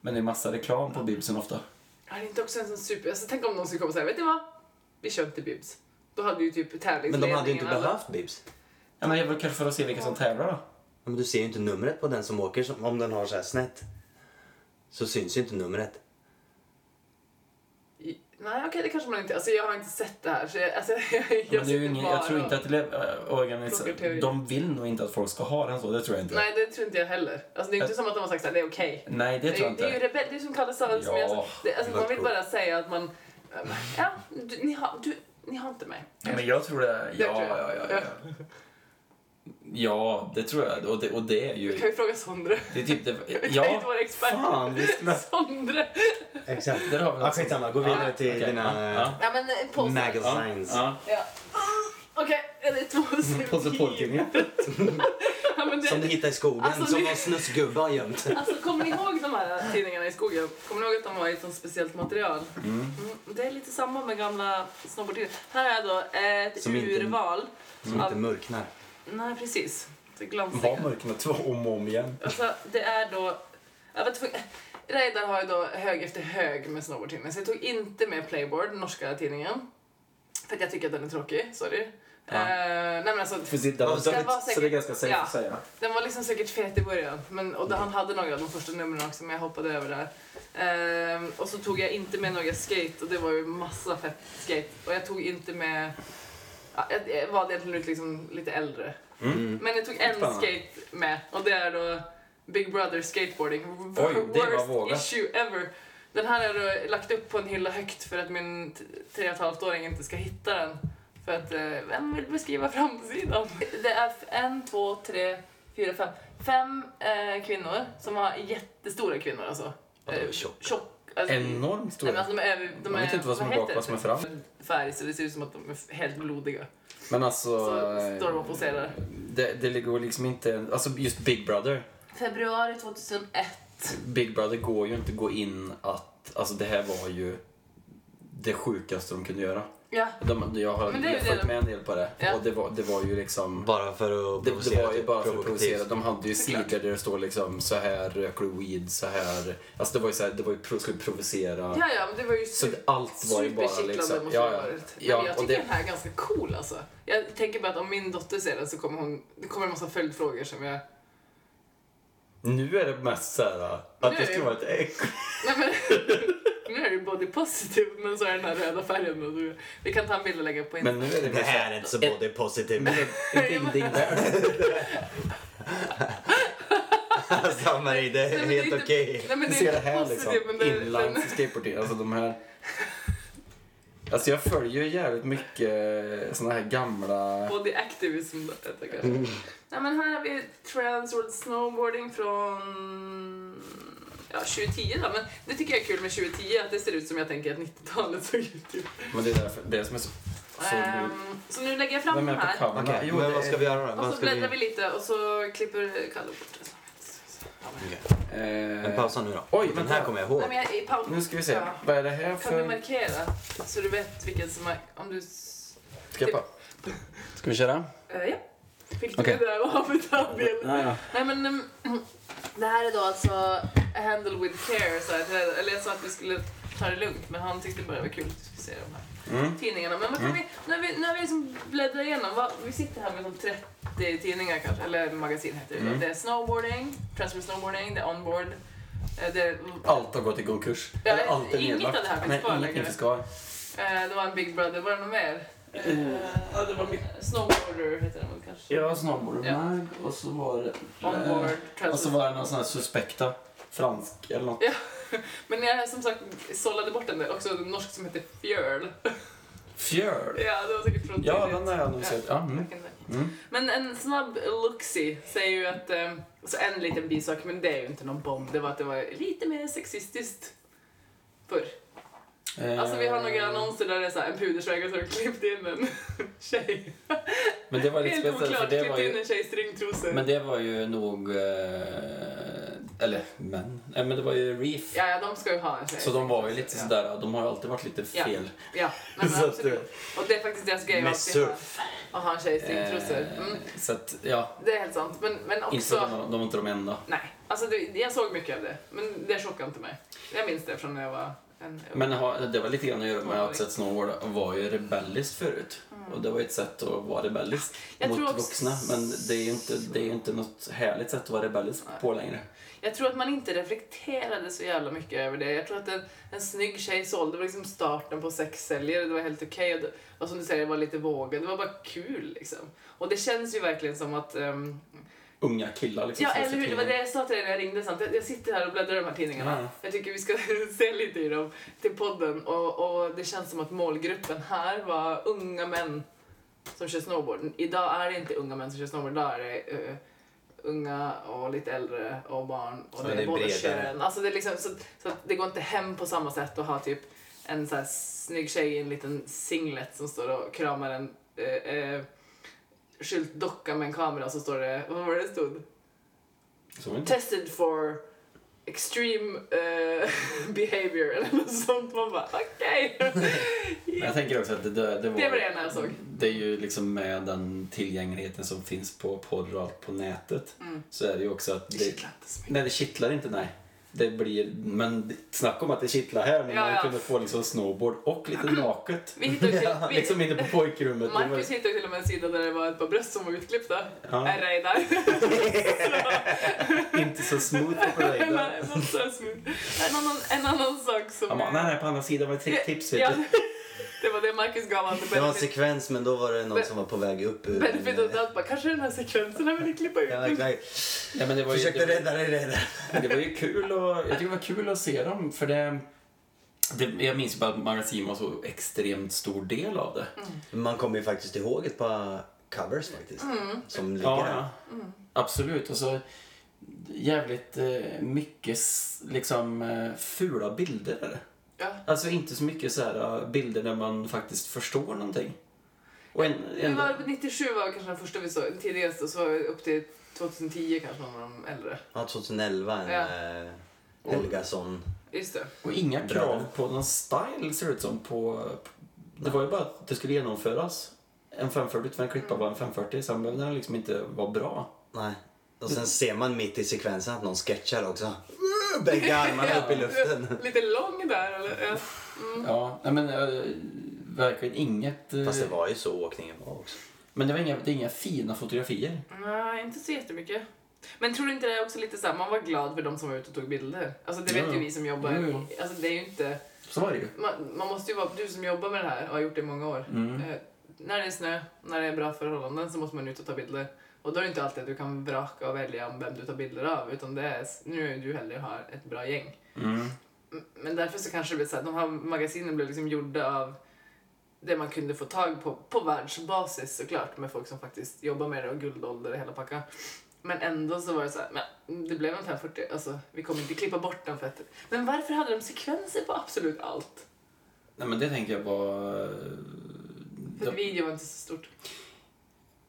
Men det är massa reklam på Bibsen ofta. Är det inte också en sån super... Alltså, tänk om någon skulle komma och säga, vet ni vad? Vi kör inte Bibs. Då hade ju typ Men tävlingsledningen... de hade ju inte alla- behövt bibs. Ja, men det är väl kanske för att se vilka som tävlar då. Ja, Men du ser ju inte numret på den som åker. som- Om den har så här snett så syns ju inte numret. Nej, okej, det kanske man inte... Alltså, jag har inte sett det här. Så jag, alltså, <laughs> jag, jag, Men det ingen, jag tror inte att det, äh, organisa- Plocka teori. de vill nog inte att folk ska ha den så, det tror jag inte. Nej, det tror inte jag heller. Alltså, det är inte som att de har sagt att det är okej. Nej, det tror jag det är ju inte. rebell, det är som Kalle sa. Ja, jag, sa. det, alltså, man vill bara säga att man... Ja, du, ni, har, du, ni har inte mig. Ja, men jag tror det. Ja, jag. ja, ja. ja. <laughs> Ja, det tror jag. Och det, och det är Du ju... kan ju fråga Sondre. Det är typ det, Du kan ju inte ja, vara expert. Fan, visst. <laughs> men- Sondre. Exakt. där har vi Ja, något. skitsamma. Gå vidare till Okej, dina ja, Ja, men eh, påse. magazines. Ja, Ja. Okej, är det två Påse Poltidningar. <laughs> ja, men Som du det, hittar i skogen, Alltså, som ni- någon snusgubbe har gömt. Alltså, kommer ni ihåg de här tidningarna i skogen? Kommer ni ihåg att de var i ett sånt speciellt material? Mm, det är lite samma med gamla snowboardtidningar. Här är då ett Som inte- urval. Som inte av, mörknar. Nej, precis. Det är Var två om och om igen. Alltså, det är då... Jag vet, inte, Reidar har ju då hög efter hög med snowboardtidningar. Så jag tog inte med Playboard, norska tidningen. För att jag tycker att den är tråkig, sorry. Ja. Eh, nej men alltså, För sitt, det var, Den så, var så det är säkert- ganska safe ja. att säga. Den var liksom säkert fet i början, men, och han hade några av de första numren också, men jag hoppade över där. Ehm, och så tog jag inte med några skate, och det var ju massa fett skate. Och jag tog inte med... Ja, jag, valde egentligen ut liksom lite äldre. Mm. Men jag tog en Spännande. skate med, och det är då Big Brother skateboarding. Oj, det var Worst issue ever. Den här har jag lagt upp på en hylla högt för att min t- tre och ett halvt åring inte ska hitta den. För att, eh, vem vill beskriva framsidan? Det är en, två, tre, fyra, fem. Fem eh, kvinnor som har jättestora kvinnor alltså. Eh, tjock? Tjock. Alltså, Enormt Nej, stora. men alltså, de är, de Man vet är, inte vad som är bak, vad som är det? fram. Färg, så det ser ut som att de är helt blodiga. Men alltså... Så eh, står de och poserar. Det, det går liksom inte... Alltså just Big Brother. Februari 2001. Big Brother går ju inte gå in att... Alltså det här var ju det sjukaste de kunde göra. Ja. De, jag har Men det är ju jag det följt med en del på det. Ja. Och det var, det var ju liksom... Bara för att Det, det var ju bara för att provocera. De hade ju sidor där det står liksom så här röker du weed, så här. Alltså det var ju så här, det var ju skulle provocera. Ja, ja, men det var ju Så allt var ju bara liksom... måste Ja, ja. varit. ja men jag och tycker det, den här är ganska cool alltså. Jag tänker bara att om min dotter ser den så kommer hon, det kommer en massa följdfrågor som jag... nu är det mest så här att Nu det ska det- vara ett äck. <laughs> Men, nu är det body positive men så är den här röda färgen och så, Vi kan ta en bild och lägga på Men nu är det Det här är inte så body positive. Men är <laughs> ingenting där. alltså Marie, det är Nej, men det är helt inte- okej. Nej men Du det ser är det inte här positive liksom. men det, Inline men, skateboarding. Alltså de här... Alltså jag följer ju jävligt mycket såna här gamla... Body activism då, heter det kanske. Mm. Nej men här har vi Transworld Snowboarding från ja, 2010 då. Men det tycker jag är kul med 2010 att det ser ut som jag tänker att 90-talet såg ut. Typ. Men det är därför, det som är så... så Ehm, så nu lägger jag fram Vem de är på här. Okej, Jo, men vad ska vi göra då? Och så bläddrar vi... vi lite och så klipper Kalle bort det. Okej. Eh, Men pausa nu då. Oj, Den här kommer jag ihåg. Nej, men jag, i paus. Nu ska vi se. Ja. Vad är det här Kan du för... markera så du vet vilken som är... Om du... Ska, pa... ska vi köra? Eh, ja. Du Okej. det där avbetalningen? Ja, ja. Nej men um, <clears throat> det här är då alltså handle with care. Så här, eller jag sa att vi skulle ta det lugnt men han tyckte bara det var kul att vi se de här Mm. tidningarna. Men vad kan vi, nu har vi, har vi liksom bläddrat igenom. Vad, vi sitter här med som 30 tidningar kanske, eller magasin heter det. Mm. Det är snowboarding, transfer snowboarding, det är onboard. eh, Det, är- Allt har gått i konkurs. Ja, Eller allt är inget nedlagt. av det här kvar finns kvar. eh, det var en Big Brother, var det något mer? Eh, ja, det var mitt... Snowboarder heter den väl kanske? Ja, snowboard Ja. mag och så var det... Onboard, Eh, och så var det någon sån här suspekta fransk eller något. Ja. <laughs> Men jag som sagt sållade bort den där, också en norsk som heter Fjörl. Fjörl. Ja, det var säkert från Ja, tidigt. den har jag nog sett. Ja, mm. Mm. Men en snabb looksy säger ju att, eh, alltså en liten bisak, men det är ju inte någon bomb, det var att det var lite mer sexistiskt förr. Alltså vi har några Eh, annonser där det är så här, en pudersvägare som har klippt in en <laughs> tjej. Men det var lite Helt speciellt för oklart, det klippt var in ju... en tjej i stringtrosor. Men det var ju nog... Eh, eller men. Nej, men det var ju Reef. Ja, ja, de ska ju ha en tjej Så de var ju lite ja. sådär, de har ju alltid varit lite Ja. fel. Ja, nej, <laughs> men absolut. Och det är faktiskt deras grej Med surf. att ha en tjej i stringtrosor. Eh, Mm, Så att, ja. det är helt sant. Men, men Inte för också... de, var- de var inte de enda. Nej, alltså det, jag såg mycket av det. Men det chockade inte mig. Jag minns det från när jag var en Men det var lite grann att göra med att Seth Snowboard var ju rebelliskt förut. Och det var ett sätt att vara rebellisk Jag mot också- vuxna. Men det är ju inte, det är inte något härligt sätt att vara rebellisk på längre. Jag tror att man inte reflekterade så jävla mycket över det. Jag tror att en, en snygg tjej sålde, det var liksom starten på sexsäljare, det var helt okej. Och, det- och som du säger, det var lite vågad, det var bara kul liksom. Och det känns ju verkligen som att... ehm, Unga killar liksom. ja, eller hur? Det var det jag sa till dig när jag ringde. Sant? Jag, jag sitter här och bläddrar i de här tidningarna. Ja. Jag tycker vi ska <laughs> se lite i dem till podden. Och, och det känns som att målgruppen här var unga män som kör snowboard. Idag är det inte unga män som kör snowboard, idag är det eh, unga och lite äldre och barn. Och det det är bredare. könen. Alltså det är liksom, så, så det går inte hem på samma sätt att ha typ en så här snygg tjej i en liten singlet som står och kramar en eh, eh, skyltdocka med en kamera så står det, vad var det det stod? Tested for extreme eh, <laughs> behavior eller något sånt. Man bara okej. <laughs> Men Jag tänker också att det, det, det var... Det var det jag såg. Det är ju liksom med den tillgängligheten som finns på porr och allt på nätet. Mm. Så är det ju också att Det det, kittlar inte så mycket. Nej, det kittlar inte, nej. Det blir, men snacka om att det kittlar här när Ja, man ja. kunde få liksom snowboard och lite <clears throat> naket. Vi hittade till, vi, <laughs> liksom inne på pojkrummet. Var- Marcus hittade till och med en sida där det var ett par bröst som var utklippta. Ja. Där? <laughs> inte så smooth operator. Nej, not so smooth. En annan, en annan sak som... Han bara, nej, nej, på andra sidan var det tips. Vet Ja, du. <laughs> Det var det Marcus gav honom. Det var en sekvens men då var det någon som var på väg upp ur Benefit of doubt bara, kanske den här sekvensen vill ni klippa ut. Ja. Ja, men det var ju, Försökte det, rädda dig redan. var, det var ju kul och, jag tycker det var kul att se dem för det, det jag minns ju bara att magasin var så extremt stor del av det. Man kommer ju faktiskt ihåg ett par covers faktiskt. Som ligger Ja, här. ja. absolut. Och så jävligt eh, mycket liksom eh, fula bilder. Ja. Alltså inte så mycket så här eh, bilder där man faktiskt förstår någonting. Och en, Det en, var, 97 var kanske den första vi såg, den tidigaste, och så var upp till 2010 kanske någon av de äldre. Ja, 2011 en Ja. eh, Helgason. Just det. och inga Bra. krav på någon style ser det ut som. På, det var ju bara att det skulle genomföras. En 540 för en klippa var en 540, sen behövde den liksom inte vara bra. Nej. Och sen ser man mitt i sekvensen att någon sketchar också. Bägge armarna upp i luften. Lite lång där eller? Ja. Ja, nej men äh, verkligen inget... eh, Fast det var ju så åkningen var också. Men det var inga, det är inga fina fotografier. Nej, inte så jättemycket. Men tror du inte det är också lite så här, man var glad för de som var ute och tog bilder? Alltså det vet Ja. ju vi som jobbar. Jo, jo. Alltså det är ju inte... Så var det ju. Man, man måste ju vara, du som jobbar med det här och har gjort det i många år. Mm. Eh, när det är snö, när det är bra förhållanden så måste man ut och ta bilder. Och då är det inte alltid att du kan vraka och välja vem du tar bilder av. Utan det är, nu är du hellre har ett bra gäng. Mm. Men därför så kanske det blir så här, de här magasinen blev liksom gjorda av det man kunde få tag på, på världsbasis såklart, med folk som faktiskt jobbar med det och guldålder och hela packa. Men ändå så var det så här, men det blev en 540, alltså vi kommer inte klippa bort den för att... Men varför hade de sekvenser på absolut allt? Nej men det tänker jag var... För att video var inte så stort.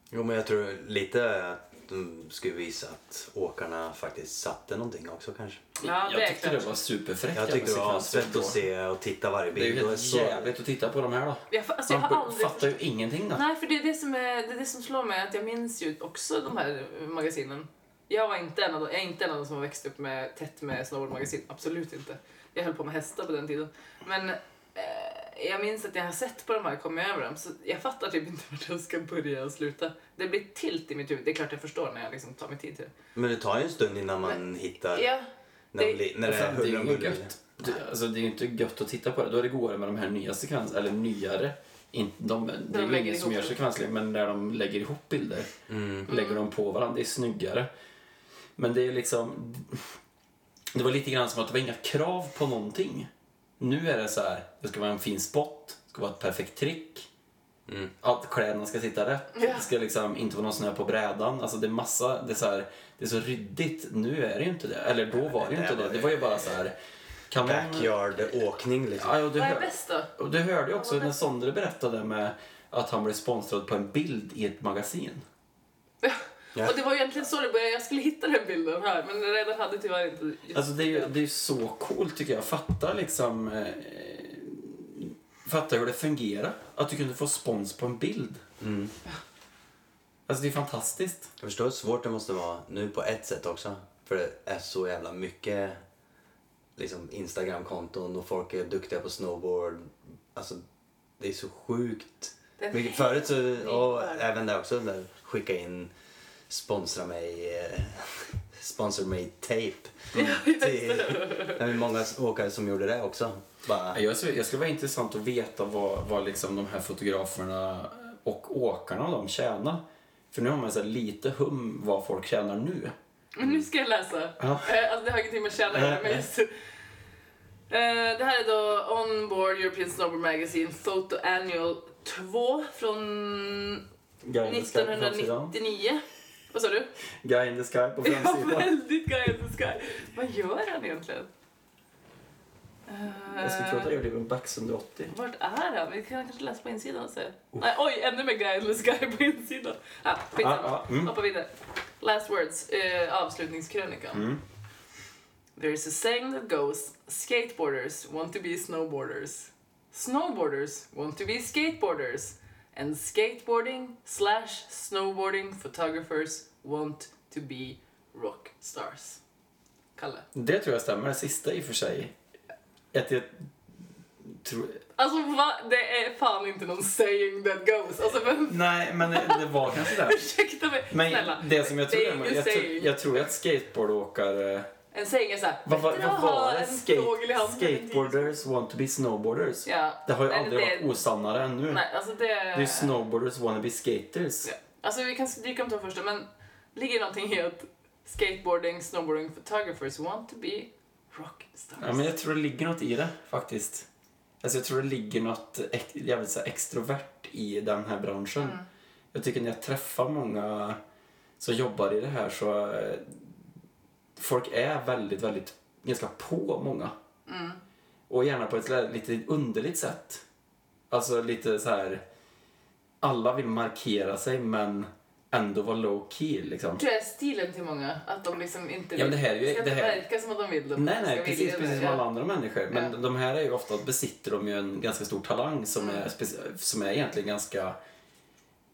Jo men jag tror lite att de skulle visa att åkarna faktiskt satte någonting också kanske. Ja, jag tyckte klart. det var superfräckt. Jag tyckte det var svett att se och titta varje Det är ju bild. och helt så- jävligt att titta på de här då. Jag, alltså, jag har aldrig... fattar ju ingenting då. Nej, för det är det, som är, det är det som slår mig, att jag minns ju också de här magasinen. Jag, var inte en av de, jag är inte en av de som har växt upp med, tätt med snowboardmagasin, absolut inte. Jag höll på med hästar på den tiden. Men eh, jag minns att jag har sett på de här, kommit över dem, så jag fattar typ inte <laughs> vart jag ska börja och sluta. Det blir tilt i mitt huvud, det är klart jag förstår när jag liksom tar mig tid till det. Men det tar ju en stund innan man hittar Ja, när, det- det, blir- när det För är att det är huller ju om gött. Det, alltså, det är ju inte gött att titta på det. Då är det godare med de här nya sekvenserna, eller nyare. In, de, det är ju ingen som gör det. sekvenslägg, men när de lägger ihop bilder, Mm. lägger de på varandra, det är snyggare. Men det är liksom... Det var lite grann som att det var inga krav på någonting. Nu är det så här, det ska vara en fin spot, det ska vara ett perfekt trick. Mm. Att kläderna ska sitta rätt. Ja. Det ska liksom inte vara någon snö på brädan. Alltså det är massa, det är så här, det är så ryddigt. Nu är det ju inte det. Eller då var det ju inte det. Det var ju bara så här. Kan. Backyard-åkning liksom. Ja, och du, vad är bäst då? och du hörde ju också när? Sondre berättade med att han blev sponsrad på en bild i ett magasin. Ja. Och det var egentligen så det började, jag skulle hitta den bilden här, men redan hade tyvärr inte just Alltså det är ju det är så coolt tycker jag. Fatta liksom... Eh, fatta hur det fungerar. Att du kunde få spons på en bild. Mm. Alltså det är fantastiskt. Jag förstår hur svårt det måste vara nu på ett sätt också. För det är så jävla mycket liksom Instagram-konton och folk är duktiga på snowboard. Alltså det är så sjukt. Det är förut så, och även där också, där skicka in sponsra mig, eh, <laughs> sponsor mig tape. <laughs> Till, det är många åkare som gjorde det också. Bara, Jag skulle, jag skulle vara intressant att veta vad, vad liksom de här fotograferna och åkarna de tjänar. För nu har man så lite hum vad folk tjänar nu. Men nu ska jag läsa. Ja. Eh, Alltså det har ingenting med tjäna att göra, men just... Det här är då Onboard European Snowboard Magazine Photo Annual 2 från Guy in the Sky på framsidan. 1999. Vad sa du? Guy in the Sky på Ja, framsidan. väldigt Guy in the Sky. Vad gör han egentligen? Jag skulle tro att jag gjorde en Bax 180. Vart är han? Vi kan kanske läsa på insidan och se. Nej, oj, ännu mer Guy in the Sky på insidan. Ah, skitsamma. Ja, ja, mm. Hoppa vidare. Last words, eh, avslutningskrönikan. Mm. There is a saying that goes, skateboarders want to be snowboarders. Snowboarders want to be skateboarders. And skateboarding slash snowboarding photographers want to be rock stars. Kalle. Det tror jag stämmer, det sista i och för sig. Att jag tror... Alltså va? Det är fan inte någon saying that goes. Alltså vem... Nej, men det det var kanske det. <laughs> Ursäkta mig. Men Snälla. det som jag tror, det är jag, saying. jag tror att skateboardåkare... En säng är såhär, Vad vad ha var det? Skate, skateboarders want to be snowboarders. Ja. Det har ju Nej, aldrig det- varit osannare än nu. Nej, alltså det... Det är ju snowboarders wanna be skaters. Ja. Alltså vi kan dyka om de första, men ligger någonting i att skateboarding, snowboarding photographers want to be rockstars? Ja, men jag tror det ligger något i det faktiskt. Alltså jag tror det ligger något jävligt så här extrovert i den här branschen. Mm. Jag tycker när jag träffar många som jobbar i det här så eh, folk är väldigt, väldigt ganska på många. Mm. Och gärna på ett lite underligt sätt. Alltså lite så här alla vill markera sig men ändå vara low key liksom. tror jag stilen till många, att de liksom inte Ja, men det här är ju- ska det inte här- verka som att de vill. De Nej, nej, precis, vilja precis som alla andra människor. Men Ja. de här är ju ofta, besitter de ju en ganska stor talang som, Mm. är, som är egentligen ganska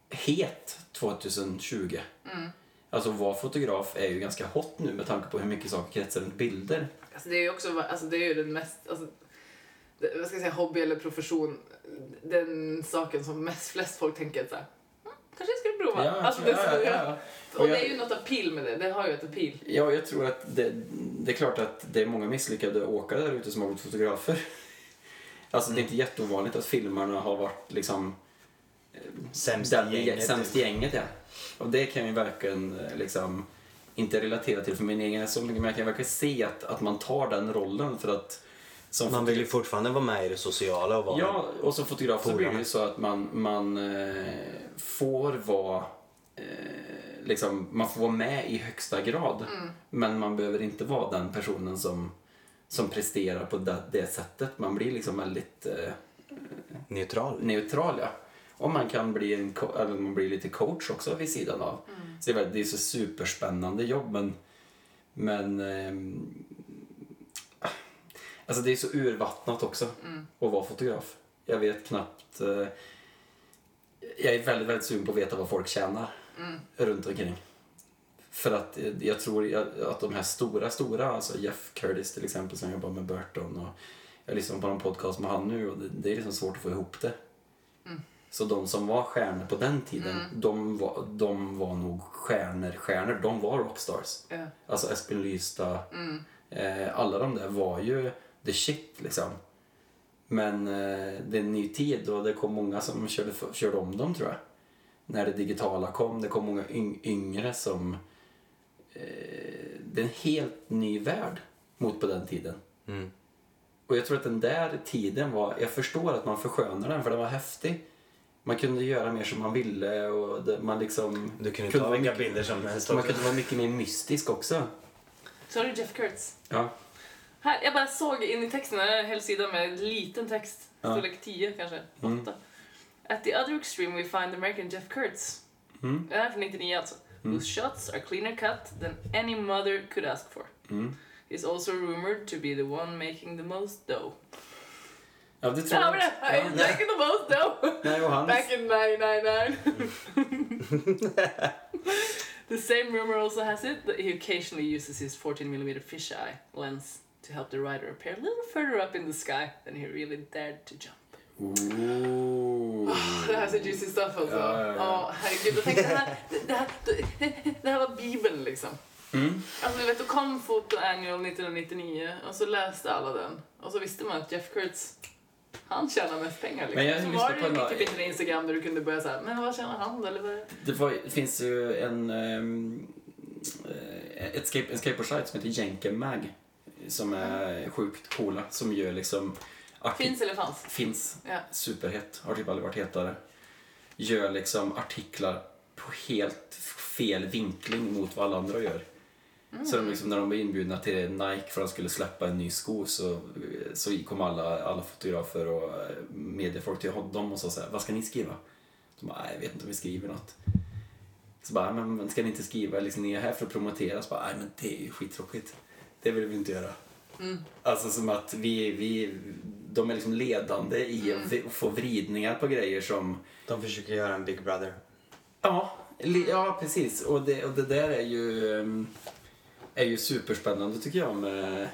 het 2020. Mm. Alltså att vara fotograf är ju ganska hot nu med tanke på hur mycket saker kretsar runt bilder. Alltså det är ju också, alltså det är ju den mest, alltså, det, vad ska jag säga, hobby eller profession, den saken som mest, flest folk tänker att "Hm, kanske jag skulle prova. Ja, alltså, ja, det, så- ja, ja. Och, Och det jag- är ju något appeal med det, det har ju ett appeal. Ja, jag tror att det, det är klart att det är många misslyckade åkare där ute som har varit fotografer. Alltså det är inte jätteovanligt att filmarna har varit liksom Sämst den, i gänget. sämst i gänget ja. Och det kan jag ju verkligen eh, liksom inte relatera till för min egen så mycket men jag kan verkligen se att, att man tar den rollen för att som Man vill ju fortfarande vara med i det sociala och vara... Ja, och som fotograf så blir det ju så att man, man eh, får vara eh, liksom, man får vara med i högsta grad. Men man behöver inte vara den personen som, som presterar på det, det sättet. Man blir liksom väldigt eh, Neutral. neutral. Ja. Och man kan bli, en, eller man blir lite coach också vid sidan av. Så det är, det är så superspännande jobb men, men ehm, alltså det är så urvattnat också att vara fotograf. Jag vet knappt eh, jag är väldigt, väldigt sugen på att veta vad folk tjänar runt omkring. För att eh, jag tror att de här stora, stora, alltså Jeff Curtis till exempel som jobbar med Burton och jag lyssnar på en podcast med han nu och det, det är liksom svårt att få ihop det. Så de som var stjärnor på den tiden, de, var, de var nog stjärnor, stjärnor, de var rockstars. Ja. Alltså Espen Lysta, eh, alla de där var ju the shit liksom. Men eh, det är en ny tid och det kom många som körde, körde om dem tror jag. När det digitala kom, det kom många yng, yngre som... Eh, det är en helt ny värld mot på den tiden. Mm. Och jag tror att den där tiden var, jag förstår att man förskönar den för den var häftig. Man kunde göra mer som man ville och det, man liksom... Du kunde kunde ta vilka mycket, bilder som helst Man kunde vara mycket mer mystisk också. Så har du Jeff Kurtz. Ja. Här, jag bara såg in i texten, det är en hel sida med liten text. Ja. Storlek 10 kanske, 8. Mm. At the other extreme we find American Jeff Kurtz. Mm. Det här är från 99 alltså. Whose shots are cleaner cut than any mother could ask for. Mm. He's also rumored to be the one making the most dough. Ja, det tror jag. det! I'm making the most dough! Nej, och han... Back in 1999. <laughs> the same rumor also has it that he occasionally uses his 14mm fisheye lens to help the rider appear a little further up in the sky than he really dared to jump. Ooh. Det här är så juicy stuff alltså. Ja, ja, ja. herregud. Jag tänkte det här, det, det, här, det här var bibeln liksom. Mm. Alltså du vet, då kom Photo Annual 1999 och så läste alla den. Och så visste man att Jeff Kurtz, han tjänar mest pengar liksom. Men jag så lyssnar var det på ju en- inte en Instagram där du kunde börja såhär, men vad tjänar han då? Eller vad? Det, var, det finns ju en, um, ett skate, en skateboardsajt som heter Jenken Mag som är sjukt coola som gör liksom Finns eller fanns? finns Ja. superhett, har typ aldrig varit hetare. Gör liksom artiklar på helt fel vinkling mot vad alla andra gör. Så de liksom, när de var inbjudna till Nike för att de skulle släppa en ny sko så, så kom alla, alla fotografer och eh, mediefolk till dem och sa så här, vad ska ni skriva? De bara, "Nej, jag vet inte om vi skriver något. Så bara, men men ska ni inte skriva, liksom, ni är här för att promotera? Så bara, nej men det är ju skittråkigt. Det vill vi inte göra. Alltså som att vi, vi, de är liksom ledande i att vi- få vridningar på grejer som De försöker göra en Big Brother. Ja, ja precis. Och det, och det där är ju, ehm, är ju superspännande tycker jag med...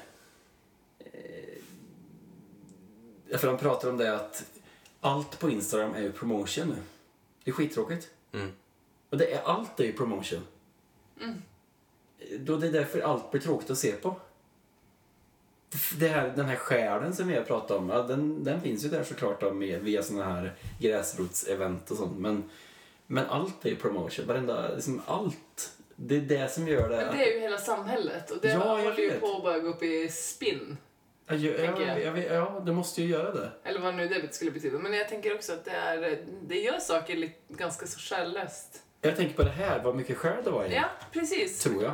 Eh, för de pratar om det att allt på Instagram är ju promotion nu. Det är skittråkigt. Mm. Och det är, allt är ju promotion. Då det är därför allt blir tråkigt att se på. det här, den här själen som vi har pratat om, ja, den, den finns ju där såklart då med, via såna här gräsrotsevent och sånt. Men, men allt är ju promotion, varenda, liksom allt. Det är det som gör det. Men det är ju hela samhället och det Ja, håller ju på att börja gå upp i spinn. ja, ja, ja, ja, det måste ju göra det. Eller vad nu det skulle betyda. Men jag tänker också att det, är, det gör saker lite, ganska så själlöst. Jag tänker på det här, vad mycket själ det var i det. Ja, precis. Tror jag.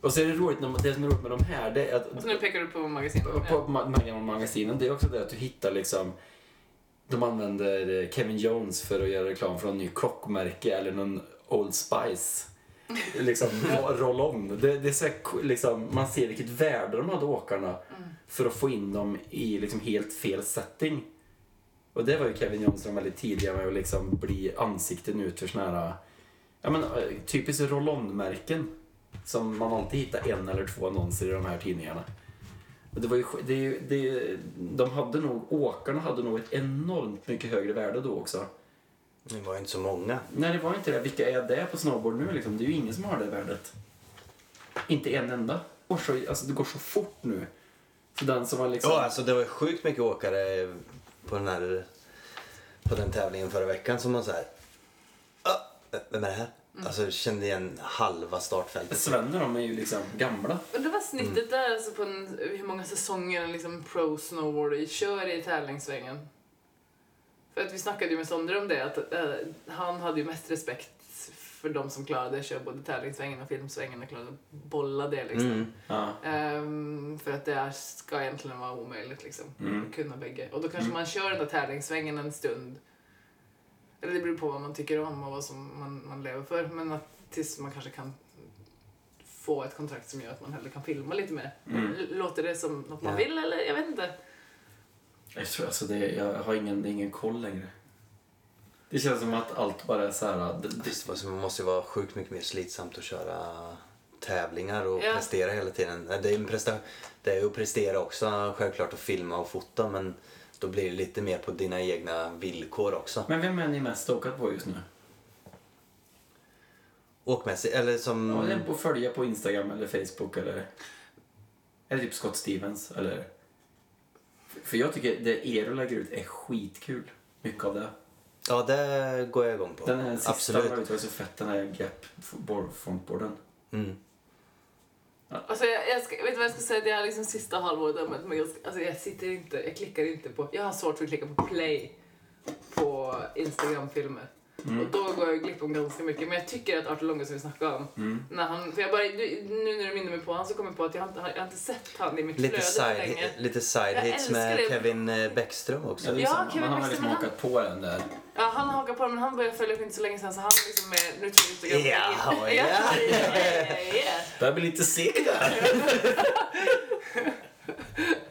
Och så är det roligt, när man- det som är roligt med de här, det är att Så nu pekar du på magasinet. på, på ma- magasinen, det är också det att du hittar liksom de använder Kevin Jones för att göra reklam för någon ny klockmärke eller någon Old Spice. Liksom roll-on. Det, det är så här, liksom, man ser vilket värde de hade åkarna för att få in dem i liksom helt fel setting. Och det var ju Kevin var väldigt tidiga med att liksom bli ansikten ut för såna här ja, men, eh, typiskt roll-on-märken. Som man alltid hittar en eller två annonser i de här tidningarna. Det var ju, det, det, de hade nog, åkarna hade nog ett enormt mycket högre värde då också. Det var ju inte så många. Nej, det var inte det. Vilka är det på snowboard nu liksom? Det är ju ingen som har det värdet. Inte en enda. Det går så, alltså, det går så fort nu. Så den som var liksom... Ja, alltså det var ju sjukt mycket åkare på den här på den tävlingen förra veckan som man så här. "Ah, vem är det här? Alltså kände igen halva startfältet. Svenne de är ju liksom gamla. Och det var snittet där alltså på en, hur många säsonger en liksom pro snowboarder kör i tävlingssvängen. För att vi snackade ju med Sondre om det, att eh, han hade ju mest respekt för de som klarade att köra både tävlingssvängen och filmsvängen och klarade att bolla det liksom. Mm. Ja. Ehm, för att det är, ska egentligen vara omöjligt liksom. Mm. Att kunna bägge. Och då kanske man kör den där tävlingssvängen en stund. Eller det beror på vad man tycker om och vad som man, man lever för. Men att tills man kanske kan få ett kontrakt som gör att man hellre kan filma lite mer. Mm. Låter det som något man Ja. vill eller jag vet inte. Jag tror alltså det, jag har ingen, det ingen koll längre. Det känns som att allt bara är så här... Det, det, Visst, alltså, det måste ju vara sjukt mycket mer slitsamt att köra tävlingar och Ja. prestera hela tiden. Det är, en presta- det är ju att prestera också, självklart att filma och fota men då blir det lite mer på dina egna villkor också. men vem är ni mest stokad på just nu? Åkmässigt, eller som... Ja, det på följa på Instagram eller Facebook eller... Eller typ Scott Stevens eller... För jag tycker det Eero lägger ut är skitkul. Mycket av det. Ja, det går jag igång på. Den här sista Absolut. var ju så fett, den här Gap board- frontboarden. Mm. Alltså jag, jag ska, vet du vad jag ska säga? Det är liksom sista halvåret där med- med- alltså jag sitter inte, jag klickar inte på, jag har svårt för att klicka på play på Instagram-filmer. Mm. Och då går jag glipp om ganska mycket. Men jag tycker att Artur Longo som vi snackade om, Mm. när han, för jag bara, du, nu när du minner mig på han så kommer jag på att jag har inte, jag har inte sett han i mitt Lite flöde side, länge. lite side Jag hits med det. Kevin eh, Bäckström också. Ja, är Ja. Kevin Man har liksom hakat på den där. Ja, han hakar på det men han började följa för inte så länge sedan så han liksom är, nu tror jag Instagram Ja, ja, ja. ja, ja, ja. Börjar bli lite seg där.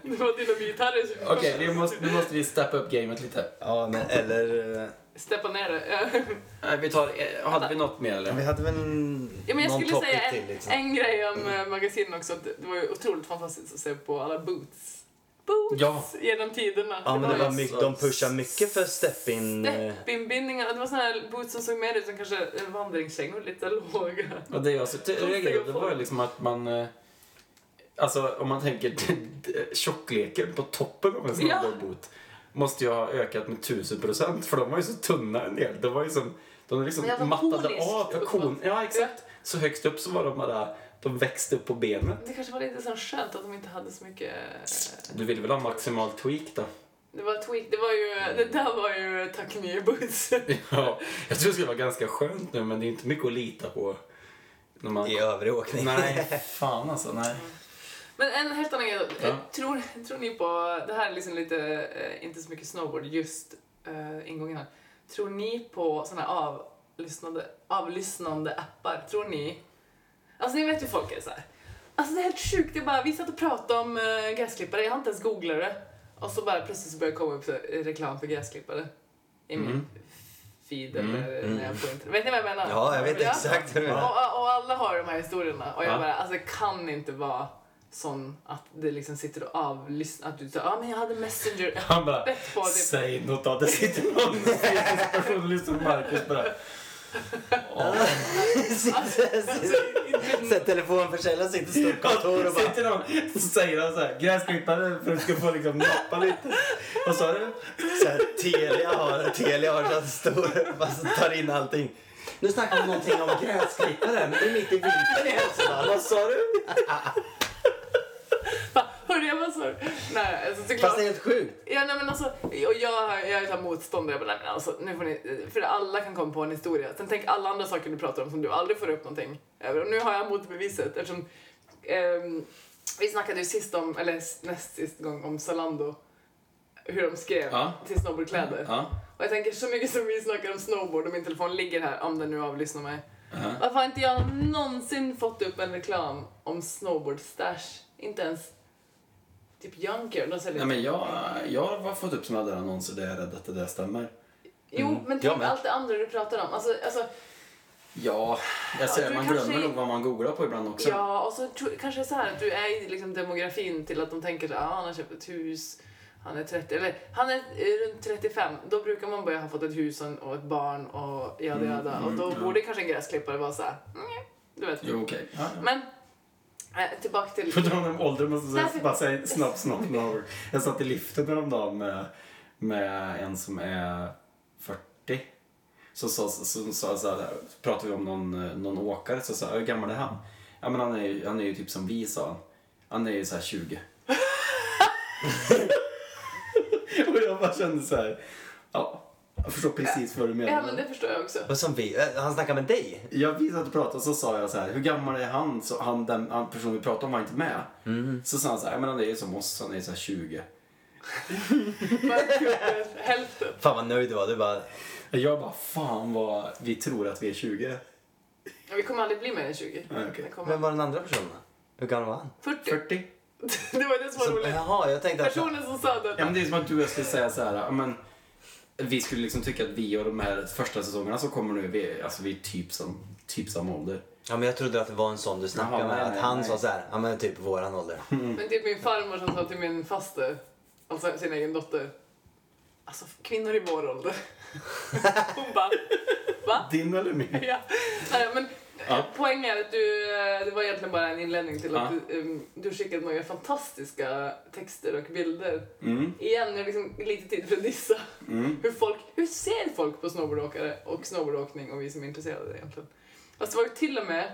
Det var dynamit-Harry som Okej, måste, nu måste vi steppa upp gamet lite. Ja, men eller... eh, steppa ner det. Ja. <laughs> Nej, vi tar, eh, hade vi något mer eller? Vi hade väl en, Ja, men jag skulle säga till en, liksom. en grej om mm. magasinen också. Det var ju otroligt fantastiskt att se på alla boots. Boots Ja. genom tiderna. Ja, men det var mycket, de pushar mycket för step-in. eh, Steppinbindningar. Det var såna här boots som såg mer ut som kanske eh, vandringskängor, lite låga. Och det jag så reagerade det var ju liksom att man... eh, Alltså om man tänker <laughs> tjockleken på toppen av en Ja. snowboardboot måste ju ha ökat med tusen procent för de var ju så tunna en del. Det var ju som, de liksom mattade av. Ja, kon, ja exakt. Så högst upp så var de bara, de växte upp på benet. Det kanske var lite så skönt att de inte hade så mycket... Du vill väl ha maximal tweak då? Det var tweak. Det var ju... Det där var ju tack nya boots. <laughs> Ja, jag tror det skulle vara ganska skönt nu men det är inte mycket att lita på. När man... I övrig åkning. Nej, fan alltså. Nej. Men en helt annan grej. Ja. Eh, Tror, tror ni på... Det här är liksom lite... eh, Inte så mycket snowboard, just uh, ingången här. Tror ni på såna här avlyssnande, avlyssnande appar? Tror ni... Alltså ni vet ju folk är så här. Alltså det är helt sjukt. Jag bara, vi satt och pratade om uh, gräsklippare. Jag har inte ens googlat det. Och så bara plötsligt så börjar det komma upp så, reklam för gräsklippare. I min Mm. feed Mm, eller mm. när jag får internet. Vet ni vad jag menar? Ja, jag vet exakt hur det är. Och, och, alla har de här historierna. Och jag Ja. bara, alltså det kan inte vara sån att det liksom sitter och avlyssnar. Att du säger, ja ah, men jag hade Messenger <laughs> Han bara, öppet på typ. säg något av det sitter någon person och lyssnar på Marcus bara. Sätt telefonförsäljaren sitter i stort kontor och bara... Sitter någon så säger han så här, gräsklippare för att du ska få liksom nappa lite. Vad sa du? Så här, Telia har, Telia har så stor, fast tar in allting. Nu snackar vi någonting om gräsklippare, men det är mitt i vintern i Hälsingland. Vad sa du? Du? Nej, alltså såklart. Fast det är helt sjukt. Ja, nej, men alltså, och jag, jag är så här motståndare. Jag bara, nej, men alltså, nu får ni, för alla kan komma på en historia. Sen tänk alla andra saker du pratar om som du aldrig får upp någonting över. Och nu har jag motbeviset eftersom ehm, vi snackade ju sist om, eller näst sist gång om Zalando. Hur de skrev Ja. till snowboardkläder. Ja. Och jag tänker så mycket som vi snackar om snowboard och min telefon ligger här om den nu avlyssnar mig. Ja. Varför har inte jag någonsin fått upp en reklam om snowboard stash? Inte ens typ Junker. De säljer Nej, men jag, jag har fått upp såna där annonser där jag är rädd att det där stämmer. Jo, men jag tänk med. allt det andra du pratar om. Alltså, alltså, Ja, jag säger, du man kanske- glömmer nog vad man googlar på ibland också. ja, och så tro, kanske så här att du är i liksom demografin till att de tänker så här, ah, han har köpt ett hus, han är 30, eller han är eh, runt 35. Då brukar man börja ha fått ett hus och och ett barn och jada Mm, jada. och mm, då ja. borde kanske en gräsklippare vara så här, mm, du vet. Jo, okej. Ja, ja. Men, eh, tillbaka till... På tal om ålder måste jag bara säga snabbt, snabbt ord. Jag satt i liften häromdagen med, med en som är 40. Så, så, så, så, så, så, här, pratade vi om någon, någon åkare, så sa hur gammal är han? Ja men han är, ju- han är ju typ som vi sa han. Han är ju så här 20. <laughs> <laughs> Och jag bara kände så här, ja, jag förstår precis vad du menar. Ja, men det förstår jag också. Vad som vi? eh, Han snackar med dig? Jag vi satt och pratade och så sa jag så här, hur gammal är han? Så han, den han personen vi pratade om var inte med. Så sa han så här, "Ja, men han är ju som oss, han är så här 20. <laughs> Hälften. Fan vad nöjd du var. Du bara... Jag bara, fan vad vi tror att vi är 20. Ja, Vi kommer aldrig bli mer än 20. Nej, okej. Det kommer- Vem var den andra personen? Hur gammal var han? 40. 40? <laughs> det var det som var Så, roligt. jaha, jag tänkte att... Personen som sa det. Ja men det är som att du och jag skulle säga så här, men vi skulle liksom tycka att vi och de här första säsongerna som kommer nu, vi, är- alltså vi är typ, som, typ samma ålder. Ja, men jag trodde att det var en sån du snackade Jaha, med. nej, att nej, han nej. sa så här, ja men typ våran ålder. Men typ min farmor som sa till min faster, alltså sin egen dotter, alltså kvinnor i vår ålder. <laughs> Hon bara, va? Din eller min? Ja. Nej, men Ja. poängen är att du, eh, det var egentligen bara en inledning till att Ja. du, um, du skickade några fantastiska texter och bilder. Mm, Igen, är liksom lite tid för att dissa. mm. Hur, folk, hur ser folk på snowboardåkare och snowboardåkning och vi som är intresserade egentligen? Fast det var ju till och med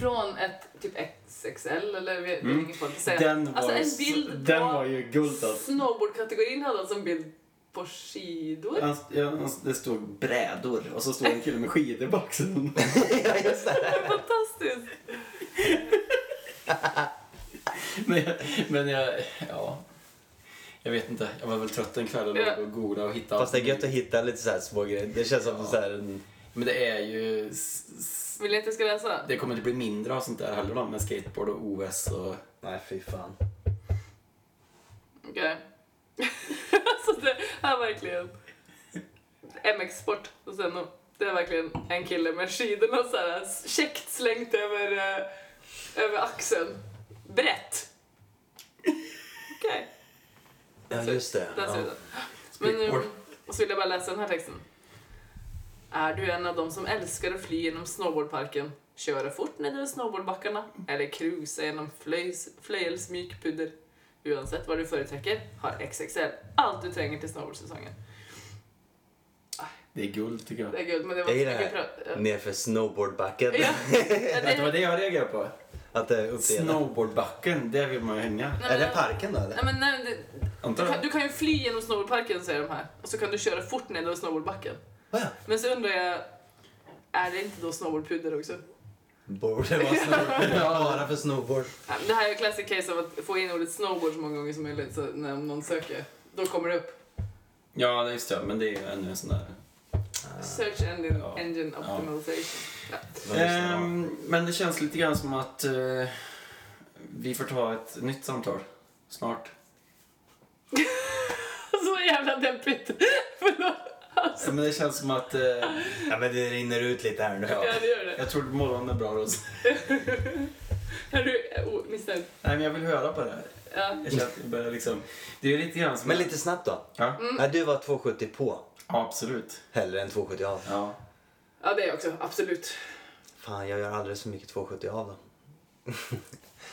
från ett typ XXL eller vi- Mm. ingen folk säga. Den var, alltså en s- bild den var ju guld alltså. snowboardkategorin hade alltså en bild på skidor. Han- ja, han- Det stod brädor och så stod en kille med skidor axeln. <laughs> ja, just det. Det <laughs> är fantastiskt! <laughs> men, jag, men jag, ja. Jag vet inte, jag var väl trött en kväll och Ja. låg och googlade och hittade Fast det är gött att hitta lite så här små grejer. Det känns som så här en... Men det är ju... Vill ni att jag ska läsa? Det kommer inte bli mindre av sånt där heller då, med skateboard och OS och... Nej, fy fan. Okej. alltså är verkligen MX Sport och sen det är verkligen en kille med skidorna så här käckt slängt över, eh, över axeln. Brett. Okej, Ja, just det. där ser Ja. Men nu, Speedboard. och så vill jag bara läsa den här texten. Är du en av dem som älskar att fly genom snowboardparken, köra fort nedför snowboardbackarna eller cruisa genom flöjs, flöjelsmyk pudder? Oavsett vad du företräcker har XXL allt du tränger till snowboardsäsongen. Det är guld tycker jag. Det är guld, men det var Jag inte gillar mycket det prat. Nerför snowboardbacken. Ja. <laughs> Ja, Det var det, det jag reagerade på. Att det är uppdelat. Snowboardbacken, där vill man ju hänga. nej, Är det parken då eller? Nej, men, nej, det, du, kan, du kan ju fly genom snowboardparken säger de här. Och så kan du köra fort ner snowboardbacken. Oh, ja. Men så undrar jag, är det inte då snowboardpudder också? Borde vara snowboard. Bara <laughs> för snowboard. Det här är ett classic case av att få in ordet snowboard så många gånger som möjligt så när någon söker. Då kommer det upp. Ja, det just det. Men det är ju ännu en sån där... Search engine, Ja. engine optimization. Ja. Ehm, men det känns lite grann som att eh, vi får ta ett nytt samtal snart. <laughs> Så jävla deppigt. Förlåt. Ja, men det känns som att... eh, Ja, men det rinner ut lite här nu. Ja, det gör det. jag tror morgonen är bra Ros. <laughs> Är du oh? Nej, men jag vill höra på det här. Ja. Jag känner att jag börjar liksom... Det är lite grann som... Men lite snabbt då. Ja. Mm. Nej, du var 270 på. Ja, absolut. Hellre än 270 av. Ja. Ja, det är jag också. Absolut. Fan, jag gör aldrig så mycket 270 av då. <laughs>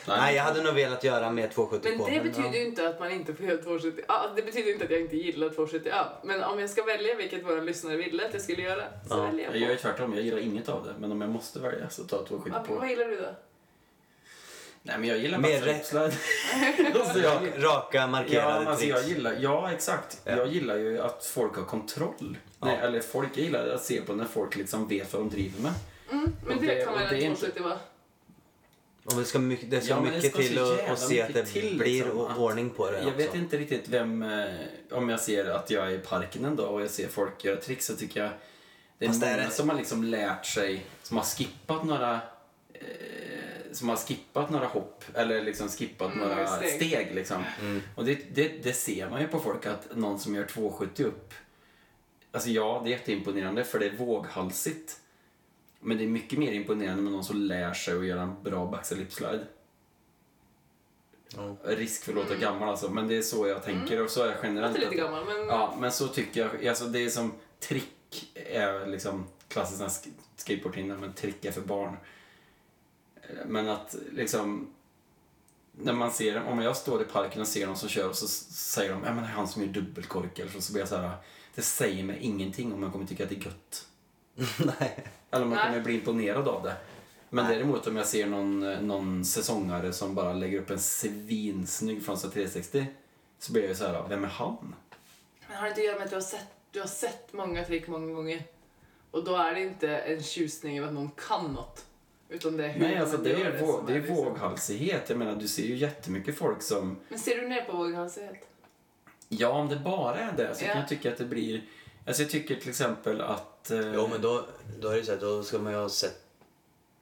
Nej, jag hade nog velat göra mer 270 Men på. det betyder ja. ju inte att man inte får göra 270 ja, Det betyder inte att jag inte gillar 270 ja. Men om jag ska välja vilket våra lyssnare ville att jag skulle göra så Ja. väljer Jag jag gör ju på. tvärtom, jag gillar inget av det. Men om jag måste välja så tar jag 270 Ja, på. vad gillar du då? Nej men jag gillar Mer rätt. <laughs> alltså, Raka, ja, markerade men alltså, tricks. jag gillar, ja exakt. Ja. Jag gillar ju att folk har kontroll. Nej, eller folk, jag gillar att se på när folk liksom vet vad de driver med. Mm, men Och det, det- kan och väl inte- 270 vara? Och det ska mycket, det ska Ja, men det mycket ska till att, se att det mycket till, blir liksom, ordning på det Jag också. vet inte riktigt vem, eh, om jag ser att jag är i parken en dag och jag ser folk göra tricks så tycker jag det är Fast det många är det- som har liksom lärt sig, som har skippat några eh, som har skippat några hopp eller liksom skippat Mm, några steg. steg. liksom. Mm. Och det, det, det ser man ju på folk att någon som gör 270 upp, alltså ja, det är jätteimponerande för det är våghalsigt. Men det är mycket mer imponerande med någon som lär sig att göra en bra backside lip slide. Ja. Risk för att låta gammal alltså, men det är så jag tänker och så är jag Jag generellt. låter lite att- gammal men... Ja, men så tycker jag. Alltså det är som trick är liksom klassiskt skateboardhinder, men trick är för barn. Men att liksom när man ser, om jag står i parken och ser någon som kör och så säger de ja men det är han som gör dubbelkork eller så, så blir jag så här, det säger mig ingenting om jag kommer tycka att det är gött. <laughs> Nej. Eller Nej. kommer bli imponerad av det. Men Nej. däremot om jag ser någon, eh, någon säsongare som bara lägger upp en svinsnygg Frontside 360 så blir jag ju så här, vem är han? Men har det inte att göra med att du har sett, du har sett många trick många gånger? Och då är det inte en tjusning över att någon kan något. Utan det är hur Nej, man alltså det gör är, vå- som det är liksom- våghalsighet. Jag menar, du ser ju jättemycket folk som... Men ser du ner på våghalsighet? Ja, om det bara är det så Ja. kan jag tycka att det blir... Alltså jag tycker till exempel att... eh, Jo, men då, då är det så här, då ska man ju ha sett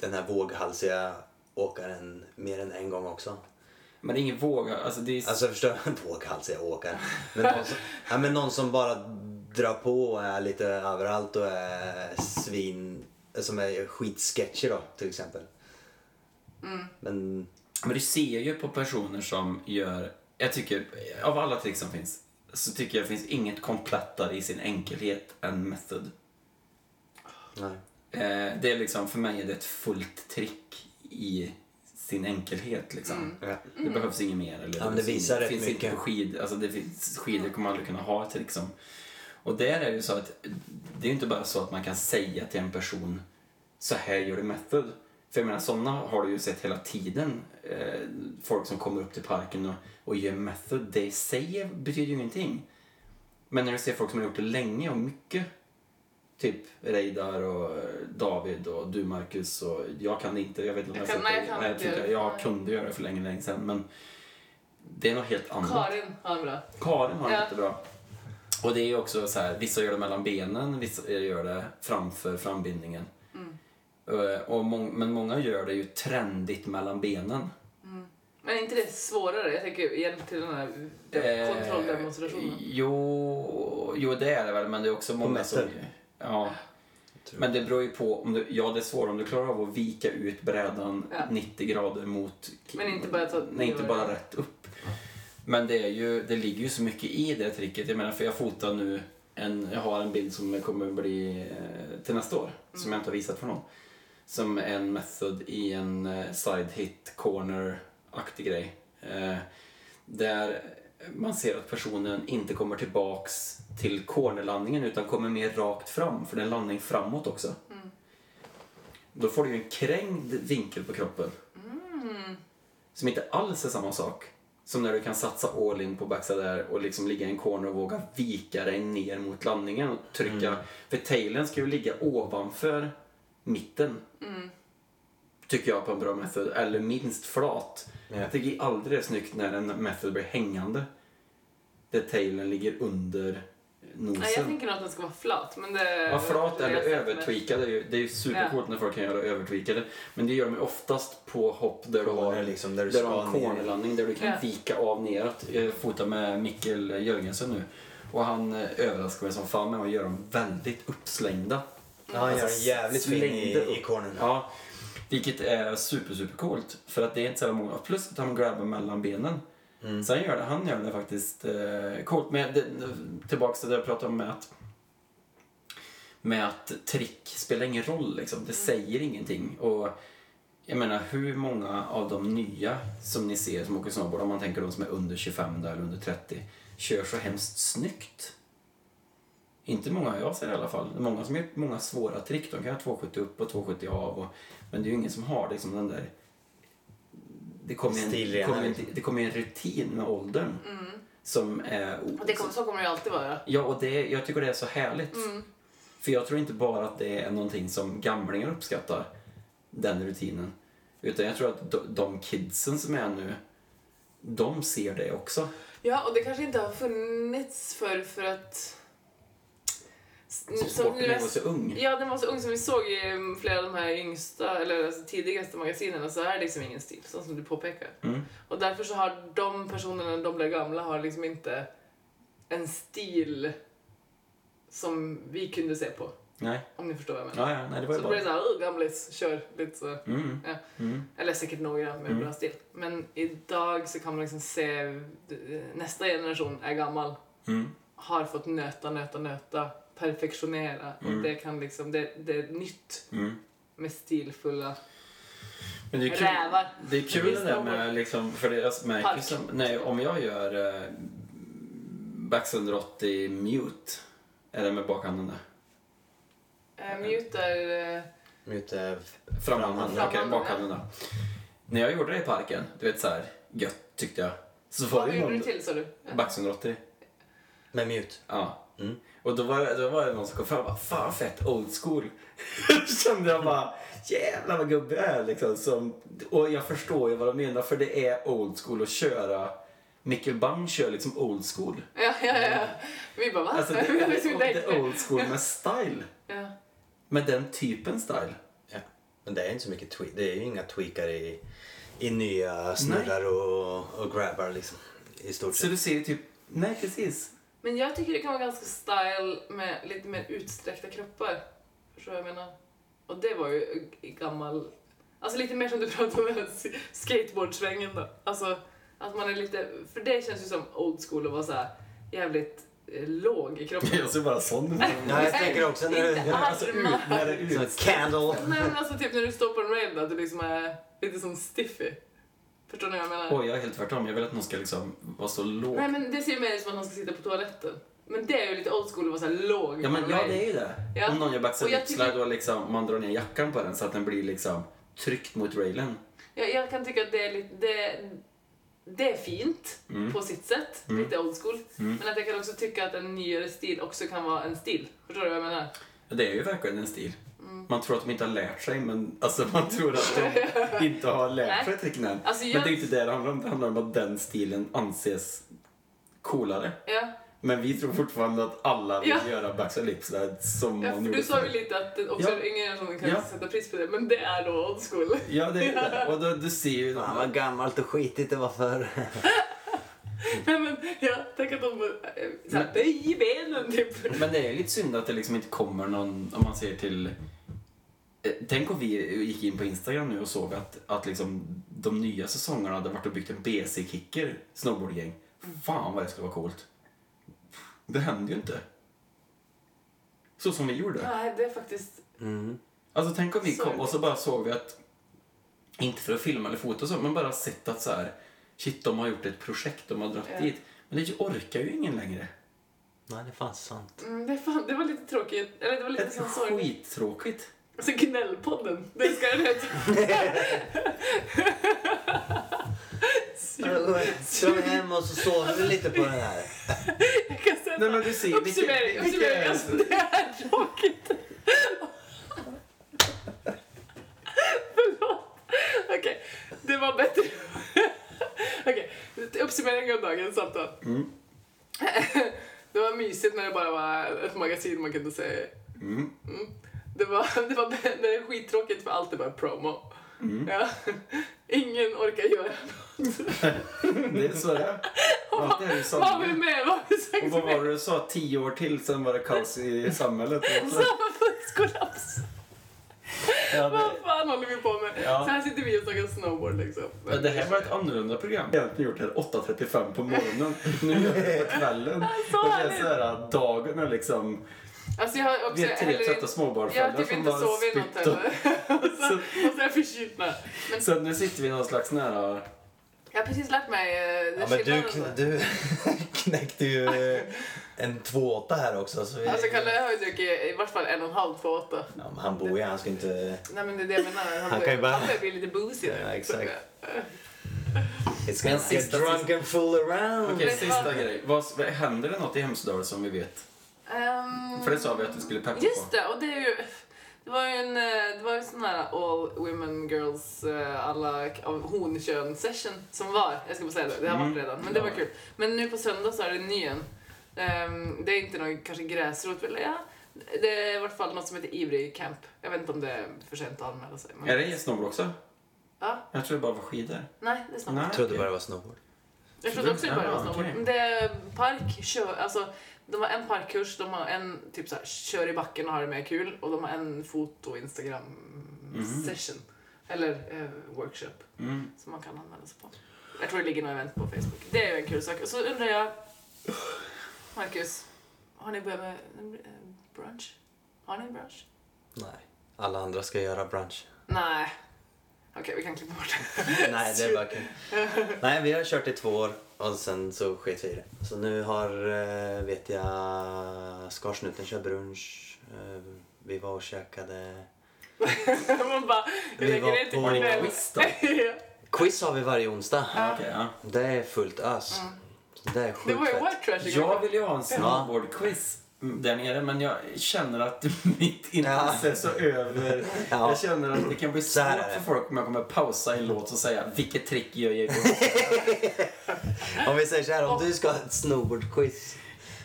den här våghalsiga åkaren mer än en gång också. Men det är ingen våg... Alltså det är... Alltså förstår du? <laughs> Våghalsiga åkare. Men någon, som, <laughs> ja, men någon som bara drar på och är lite överallt och är svin... Som är skitsketchy då, till exempel. Men... Men du ser ju på personer som gör... Jag tycker, av alla trick som finns, så tycker jag det finns inget komplettare i sin enkelhet än method. Nej. Eh, det är liksom, för mig är det ett fullt trick i sin enkelhet liksom. Ja. Det behövs inget mer. Eller Ja, det visar rätt finns mycket. inte på skid, alltså det finns, skidor kommer aldrig kunna ha ett liksom. Och där är det ju så att det är ju inte bara så att man kan säga till en person så här gör du method. För jag menar sådana har du ju sett hela tiden. Eh, folk som kommer upp till parken och, och gör method. Det i sig betyder ju ingenting. Men när du ser folk som har gjort det länge och mycket. Typ Reidar och eh, David och du Marcus och jag kan det inte. Jag vet inte om Jag jag, kan- nej, det. jag kan inte det. jag, jag kunde göra det för länge, länge sedan. Men det är något helt annat. Karin har en bra. Karin har det Ja. jättebra. Och det är ju också så här, vissa gör det mellan benen, vissa gör det framför frambindningen. Mm. Eh, Och mång, men många gör det ju trendigt mellan benen. Men är inte det svårare? Jag tänker hjälp till den här Eh, kontrolldemonstrationen. Jo, jo, det är det väl, men det är också många som... Ja. Men det beror ju på, om du, ja det är svårare om du klarar av att vika ut brädan Ja. 90 grader mot... Men inte bara ta- Nej, inte bara rätt upp. Men det, är ju, det ligger ju så mycket i det tricket. Jag menar, för jag fotar nu en, jag har en bild som kommer bli eh, till nästa år, som jag inte har visat för någon. Som en method i en eh, side hit corner-aktig grej. Eh, där man ser att personen inte kommer tillbaks till cornerlandningen utan kommer mer rakt fram, för det är en landning framåt också. Då får du ju en krängd vinkel på kroppen. Som inte alls är samma sak. Som när du kan satsa all in på backside där och liksom ligga i en corner och våga vika dig ner mot landningen och trycka. För tailen ska ju ligga ovanför mitten. Tycker jag på en bra method. Eller minst flat. Ja. Jag tycker aldrig det är snyggt när en method blir hängande. Där tailen ligger under nosen. Nej, jag tänker nog att den ska vara flat. Men det, Ja, flat eller övertweakad. Det är ju, det är ju supercoolt när folk kan göra övertweakade. Men det gör de oftast på hopp där du har, liksom, där du där du har en ner. cornerlandning där du kan Ja. vika av neråt. Jag fotar med Mikkel Jörgensen nu. Och han eh, överraskar mig som fan med att göra dem väldigt uppslängda. Ja, han gör en jävligt fin Slängde i, i cornern. Ja, vilket är super, super coolt. För att det är inte så många. Plus att han grabbar mellan benen. Mm. Så han gör det, han gör det faktiskt eh, coolt. Men det, tillbaks till det jag pratade om med att med att trick spelar ingen roll liksom. Det säger ingenting. Och jag menar hur många av de nya som ni ser som åker snowboard, om man tänker de som är under 25 där, eller under 30, kör så hemskt snyggt. Inte många jag ser i alla fall. Många som gör många svåra trick. De kan ha 270 upp och 270 av. Och, men det är ju ingen som har liksom den där... Det kommer ju en, Stilrena, kommer en, liksom. det kommer ju en rutin med åldern. Som är... Och Mm. det kommer, så kommer det ju alltid vara. Ja, och det, jag tycker det är så härligt. Mm. För jag tror inte bara att det är någonting som gamlingar uppskattar, den rutinen. Utan jag tror att de, de kidsen som är nu, de ser det också. Ja, och det kanske inte har funnits för, för att... Som som sporten nu är- var så ung. Ja, den var så ung som vi såg i flera av de här yngsta, eller alltså, tidigaste magasinen, så är det liksom ingen stil, så som du påpekar. Mm. Och därför så har de personerna, när de blir gamla, har liksom inte en stil som vi kunde se på. Nej. Om ni förstår vad jag menar. Ja, ja, nej, det var Så då blir det såhär, gamlis, kör, lite så. Mm. Ja. Mm. Eller säkert några med Mm. bra stil. Men idag så kan man liksom se, eh, nästa generation är gammal, Mm. har fått nöta, nöta, nöta, perfektionera. Mm. Och det kan liksom, det, det är nytt Mm. med stilfulla Men det är kul, rävar. det är kul det där med, liksom, för det jag märker Park. som, nej, om jag gör eh, Bax 180 mute, är det med bakhanden där? Eh, mute är... Eh, Mute är Framhanden, okej, bakhanden då. När jag gjorde det i parken, du vet så här gött tyckte jag. Så vad gjorde du till sa du? Bax 180. med mute. Ja. Mm. Och då var, det- då var det någon som kom fram och bara, fan fett old school. <laughs> Då kände jag bara, jävlar vad gubbe jag är liksom. Som, och jag förstår ju vad de menar för det är old school att köra. Mikkel Bang kör liksom old school. Ja, ja, ja. Vi bara va? Alltså det, <laughs> har det, liksom är på old school med style. <laughs> Ja. Med den typen style. Ja. Men det är inte så mycket tweak. Det är ju inga tweakar i, i nya snurrar och, och grabbar liksom. I stort Så sett. du ser ju typ, nej precis. Men jag tycker det kan vara ganska style med lite mer utsträckta kroppar. Förstår du vad jag menar? Och det var ju i gammal... Alltså lite mer som du pratade om, skateboardsvängen då. Alltså att man är lite... För det känns ju som old school att vara så här jävligt eh, låg i kroppen. <laughs> Jag ser bara sån Ja, jag tänker också när du... Inte Alltså när det är Som ut. ett candle. Nej men alltså typ när du står på en rail då, att du liksom är lite som stiffy. Förstår ni vad jag menar? Oj, jag är helt tvärtom. Jag vill att någon ska liksom vara så låg. Nej men det ser ju mer ut som att någon ska sitta på toaletten. Men det är ju lite old school att vara så här låg. Ja, men ja, det är ju det. Ja. Om någon gör tycker- slide och liksom, man drar ner jackan på den så att den blir liksom tryckt mot railen. Jag, jag kan tycka att det är lite... Det, det är fint Mm. på sitt sätt, Mm. lite old school. Mm. Men att jag kan också tycka att en nyare stil också kan vara en stil. Förstår du vad jag menar? Det är ju verkligen en stil. Mm. Man tror att de inte har lärt sig, men alltså man tror att de <laughs> inte har lärt sig tricken än. Alltså Men jag... det är inte det det handlar om. Det handlar om att den stilen anses coolare. Ja, Men vi tror fortfarande att alla vill Ja. göra backside lip slide som ja, man gjorde du sa ju lite att det också Ja. är yngre generationen kan Ja. sätta pris på det, men det är då old school. Ja, det är det. <laughs> Och då, du ser ju... Fan vad gammalt och skitigt det var förr. <laughs> Nej men ja, tänk att de eh, såhär, böj i benen typ. Men det är lite synd att det liksom inte kommer någon, om man ser till... Eh, Tänk om vi gick in på Instagram nu och såg att, att liksom de nya säsongerna hade varit och byggt en BC-kicker snowboardgäng. Fan vad det skulle vara coolt. Det händer ju inte. Så som vi gjorde. Nej, det är faktiskt... Mm. Alltså tänk om vi kom och så bara såg vi att, inte för att filma eller fota så, men bara sett att så här, shit de har gjort ett projekt, de har dragit Ja. dit. Men det orkar ju ingen längre. Nej, det är fan sant. Mm, det, fan, det var lite tråkigt. Eller det var Det lite är så sorgligt. skittråkigt. Alltså gnällpodden, det ska den heta. Vi hem och så sover vi lite på den här? Jag kan sätta Nej, men du ser, vilka- uppsummering. vilka uppsummering. är- Alltså, det är tråkigt. Förlåt. Okej, det var bättre. Okej, uppsummering av dagens samtal. Mm. Det var mysigt när det bara var ett magasin man kunde se. Mm. Mm. <laughs> Det, var, det, var, det är skittråkigt för allt är bara promo. Mm. Ja. <laughs> Ingen orkar göra <laughs> Det är så det är. Allt är Vad har vi med? Vad har vi sagt Och vad var det du sa? Tio år till, sen var det kaos i samhället. Samhällskollaps. Ja, Vad det, fan håller vi på med? Ja. Så här sitter vi och snackar snowboard liksom. men det här var ett annorlunda program. Jag har egentligen gjort det här 8.35 på morgonen. Nu gör vi det på kvällen. Så Och det är så här, dagen är liksom... Alltså jag har också Vi är tre heller trötta inte- Jag småbarnsföräldrar har typ som inte bara sovit något spytt och- heller. <laughs> och så, och så är jag förkyld. Nej. Men Så nu sitter vi i någon slags nära... jag har precis lärt mig eh, Ja, men du, kn- du <laughs> knäckte ju en 2,8 här också. Så vi, Alltså Kalle har ju druckit i vart fall en och en halv, två åtta. ja, men han bor ju, han ska inte... Nej men det är det jag menar. Han, Han kan ju bara- han börjar bli lite boozy nu. Ja, exakt. <laughs> It's gonna get drunk and fool around. Okej, Men sista vad- grej. Vad- händer det något i Hemsedal som vi vet? Ehm, För det sa vi att vi skulle peppa på. Just det, och det är ju... Det var ju en, eh, det var ju en sån här all women girls eh, alla av honkön session som var. Jag ska bara säga det, det har varit Mm. redan. Men det var kul. Men nu på söndag så är det en ny en. Ehm, det är inte någon kanske gräsrot, eller ja. Det är i vart fall något som heter Ivry Camp. Jag vet inte om det är för sent att anmäla sig. Men... Är det snowboard också? Ja, Jag tror det bara var skidor. nej det är. Nej. Jag trodde bara det var snowboard. Jag trodde också det bara var snowboard. Men det är park, kör, alltså de har en parkkurs, de har en typ så här, kör i backen och har det mer kul och de har en foto Instagram Mhm. session. Eller eh, workshop Mm. som man kan anmäla sig på. Jag tror det ligger något event på Facebook. Det är ju en kul sak. Och så undrar jag, Marcus, har ni börjat med eh, brunch? Har ni en brunch? Nej, alla andra ska göra brunch. Nej. Okej, vi kan klippa bort det. <laughs> Nej, det är bara kul. Nej, vi har kört i två år och sen så sket vi i det. Så nu har, eh, vet jag, Skarsnuten kör brunch. Eh, Vi var och käkade. <laughs> Man bara, Vi lägger var det till på-. Quiz då? <laughs> Quiz har vi varje onsdag. Ja. Det är fullt ös. Så Det är Det sjukt var ju fett. white trash igår. Jag vill ju ha en snowboard-quiz där nere men jag känner att <laughs> mitt intresse är så över. Ja. Jag känner att det kan bli svårt för folk om jag kommer pausa en låt och säga vilket trick gör jag? <laughs> Om vi säger så här, om du ska ha ett snowboard-quiz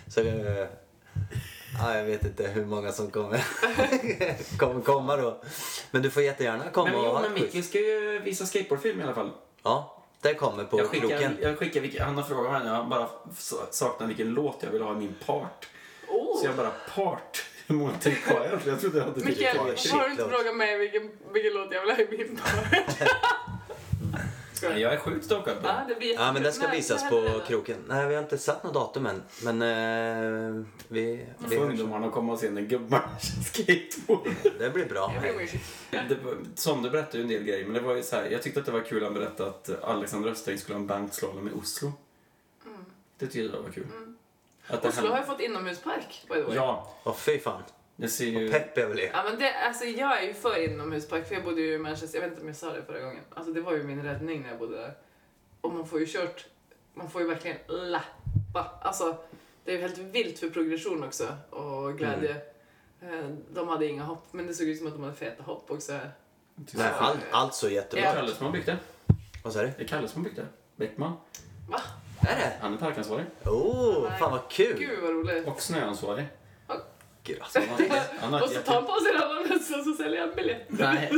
så... eh, Ja, jag vet inte hur många som kommer, <laughs> kommer komma då. Men du får jättegärna komma Men och ha men ett Micke quiz. ska ju visa skateboardfilm i alla fall. Ja, det kommer på Jag skickar, kroken. jag skickar han har frågat mig han bara sa- saknar vilken låt jag vill ha i min part. Oh. Så jag bara, part? Hur många trick har jag? Jag trodde jag hade Mikael, det var trick. shit, har du inte frågat mig vilken, vilken låt jag vill ha i min part? <laughs> Jag är sjukt stokad på Ja, det. det blir Ja, men det ska När- visas på det? kroken. Nej, vi har inte satt något datum än. Men eh, vi... Får vi ungdomarna komma och se när gubbarna <laughs> kör skateboard. det blir bra. Det var, som du berättade ju en del grejer, men det var ju så här, jag tyckte att det var kul att han berättade att Alexander Östring skulle ha en bankslalom i Oslo. Det tyckte jag var kul. Att det. Oslo har ju fått inomhuspark, by the way. Ja, Åh, fy fan. det ser ju... Pepp är väl det. Ja, men det, alltså, jag är ju för inomhuspark, för jag bodde ju i Manchester. Jag vet inte om jag sa det förra gången. Alltså, det var ju min räddning när jag bodde där. Och man får ju kört, man får ju verkligen lappa. Alltså, det är ju helt vilt för progression också och glädje. Mm. Eh, De hade inga hopp, men det såg ut som att de hade feta hopp också. Nej, allt, allt så Det är jättebra. Kalle som har byggt det. Vad sa du? Det är Kalle som har byggt det. Bäckman. Va? Är det? Han är parkansvarig. Oh, fan vad kul. Gud vad roligt. Och snöansvarig. Gud, alltså. <laughs> Han har, han har Och ett så tar han på sig den andra mössan och så säljer han biljetter. Nej.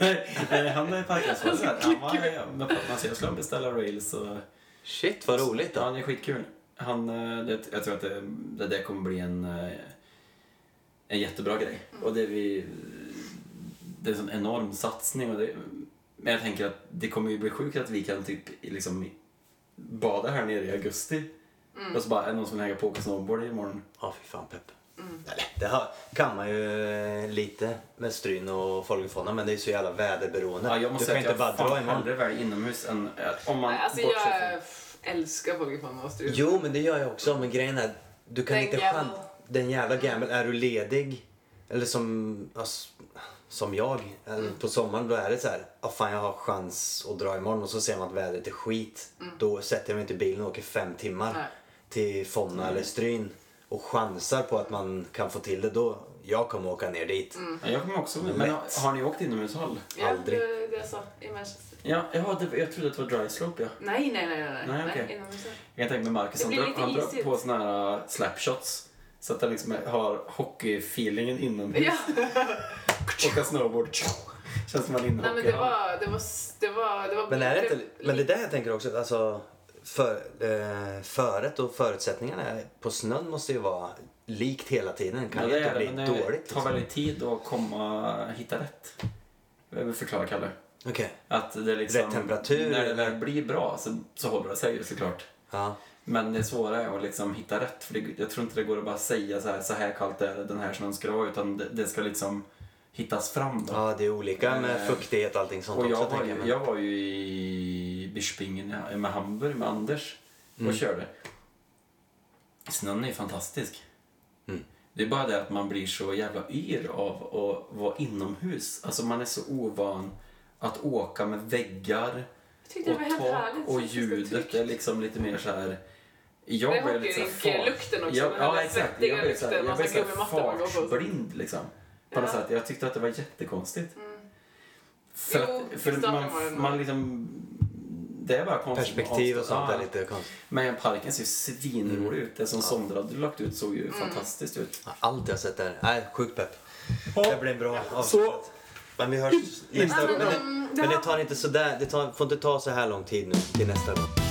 <laughs> Nej, han är parkansvarig. så här. Han var med på att man säger, jag skulle beställa rails och... Shit, vad roligt då. han är skitkul. Han, eh, det, jag tror att det, det där kommer bli en, eh, en jättebra grej. Och det, är vi, det är en sån enorm satsning. Och det, men jag tänker att det kommer ju bli sjukt att vi kan typ liksom bada här nere i augusti. Och så bara, är det någon som vill hänga på och åka snowboard imorgon? Ja, fy fan pepp. Eller, det har, kan man ju eh, lite med Stryn och Folgefonna men det är så jävla väderberoende. Ja, jag du måste kan säga inte att bara jag dra fan imorgon. hellre väljer inomhus än eh, om man Nej, alltså bortser jag älskar Pokémon och Stryk. Jo, men det gör jag också. Men grejen är, du kan Den inte gamble. chan- Den jävla gamble. Är du ledig, eller som, alltså, som jag, eller Mm. på sommaren, då är det så här, ah, fan jag har chans att dra imorgon och så ser man att vädret är skit. Då sätter jag mig inte i bilen och åker fem timmar Mm. Nej. till Fonna eller Stryn och chansar på att man kan få till det. Då, jag kommer åka ner dit. Ja, jag kommer också med. Men har, har ni åkt inomhushall? Ja, Aldrig. det, det sa i Manchester. Ja, ja det, jag trodde att det var dry slope, ja. Nej, nej, nej, nej. Nej, okej. inomhus. Jag kan tänka mig Marcus, Det han drar, på såna här uh, slapshots. Så att han liksom har hockeyfeelingen inomhus. Ja, <laughs> Åka snowboard. Känns som en nej men det var, det var, det var, det var... Men är det inte, men det är där jag tänker också, alltså för, eh, föret och förutsättningarna på snön måste ju vara likt hela tiden. Kan Ja, det inte det, bli dåligt. det tar Liksom. väldigt tid att komma hitta rätt. Jag vill förklara, Kalle. Okej. Att det är liksom, Rätt temperatur, När det eller? väl blir bra så, så håller det sig ju såklart. Ja. Men det svåra är att liksom hitta rätt. För det, jag tror inte det går att bara säga så här, så här kallt är det den här snön ska vara. Utan det, det ska liksom hittas fram då. Ja, det är olika med Eh, fukthet och allting sånt Och jag också. var, jag. jag var ju i Bispingen med Hamburg med Anders och Mm. körde. Snön är ju fantastisk. Mm. Det är bara det att man blir så jävla yr av att vara inomhus. Alltså man är så ovan att åka med väggar det och tak och ljudet är liksom lite mer så här. Jag Det är blev lite hockeyrink-lukten också, Ja, den ja exakt. svettiga Jag blev jag man på. fartsblind liksom. På något Ja. sätt. Jag tyckte att det var jättekonstigt. Mm. För, Jo, att, för man, nog. man liksom... Det är bara konstigt. Perspektiv och sånt Ja. är lite konstigt. Men parken ser ju svinrolig Mm. ut. Det som Sondra hade lagt ut såg ju Mm. fantastiskt ut. Ja, Allt jag sett där. Nej, sjukt pepp. Ja. Det blir bra Så- avslutat. Men vi hörs nästa Ja, gång. men Men, de- det, tar inte så där, det tar, får inte ta så här lång tid nu till nästa gång.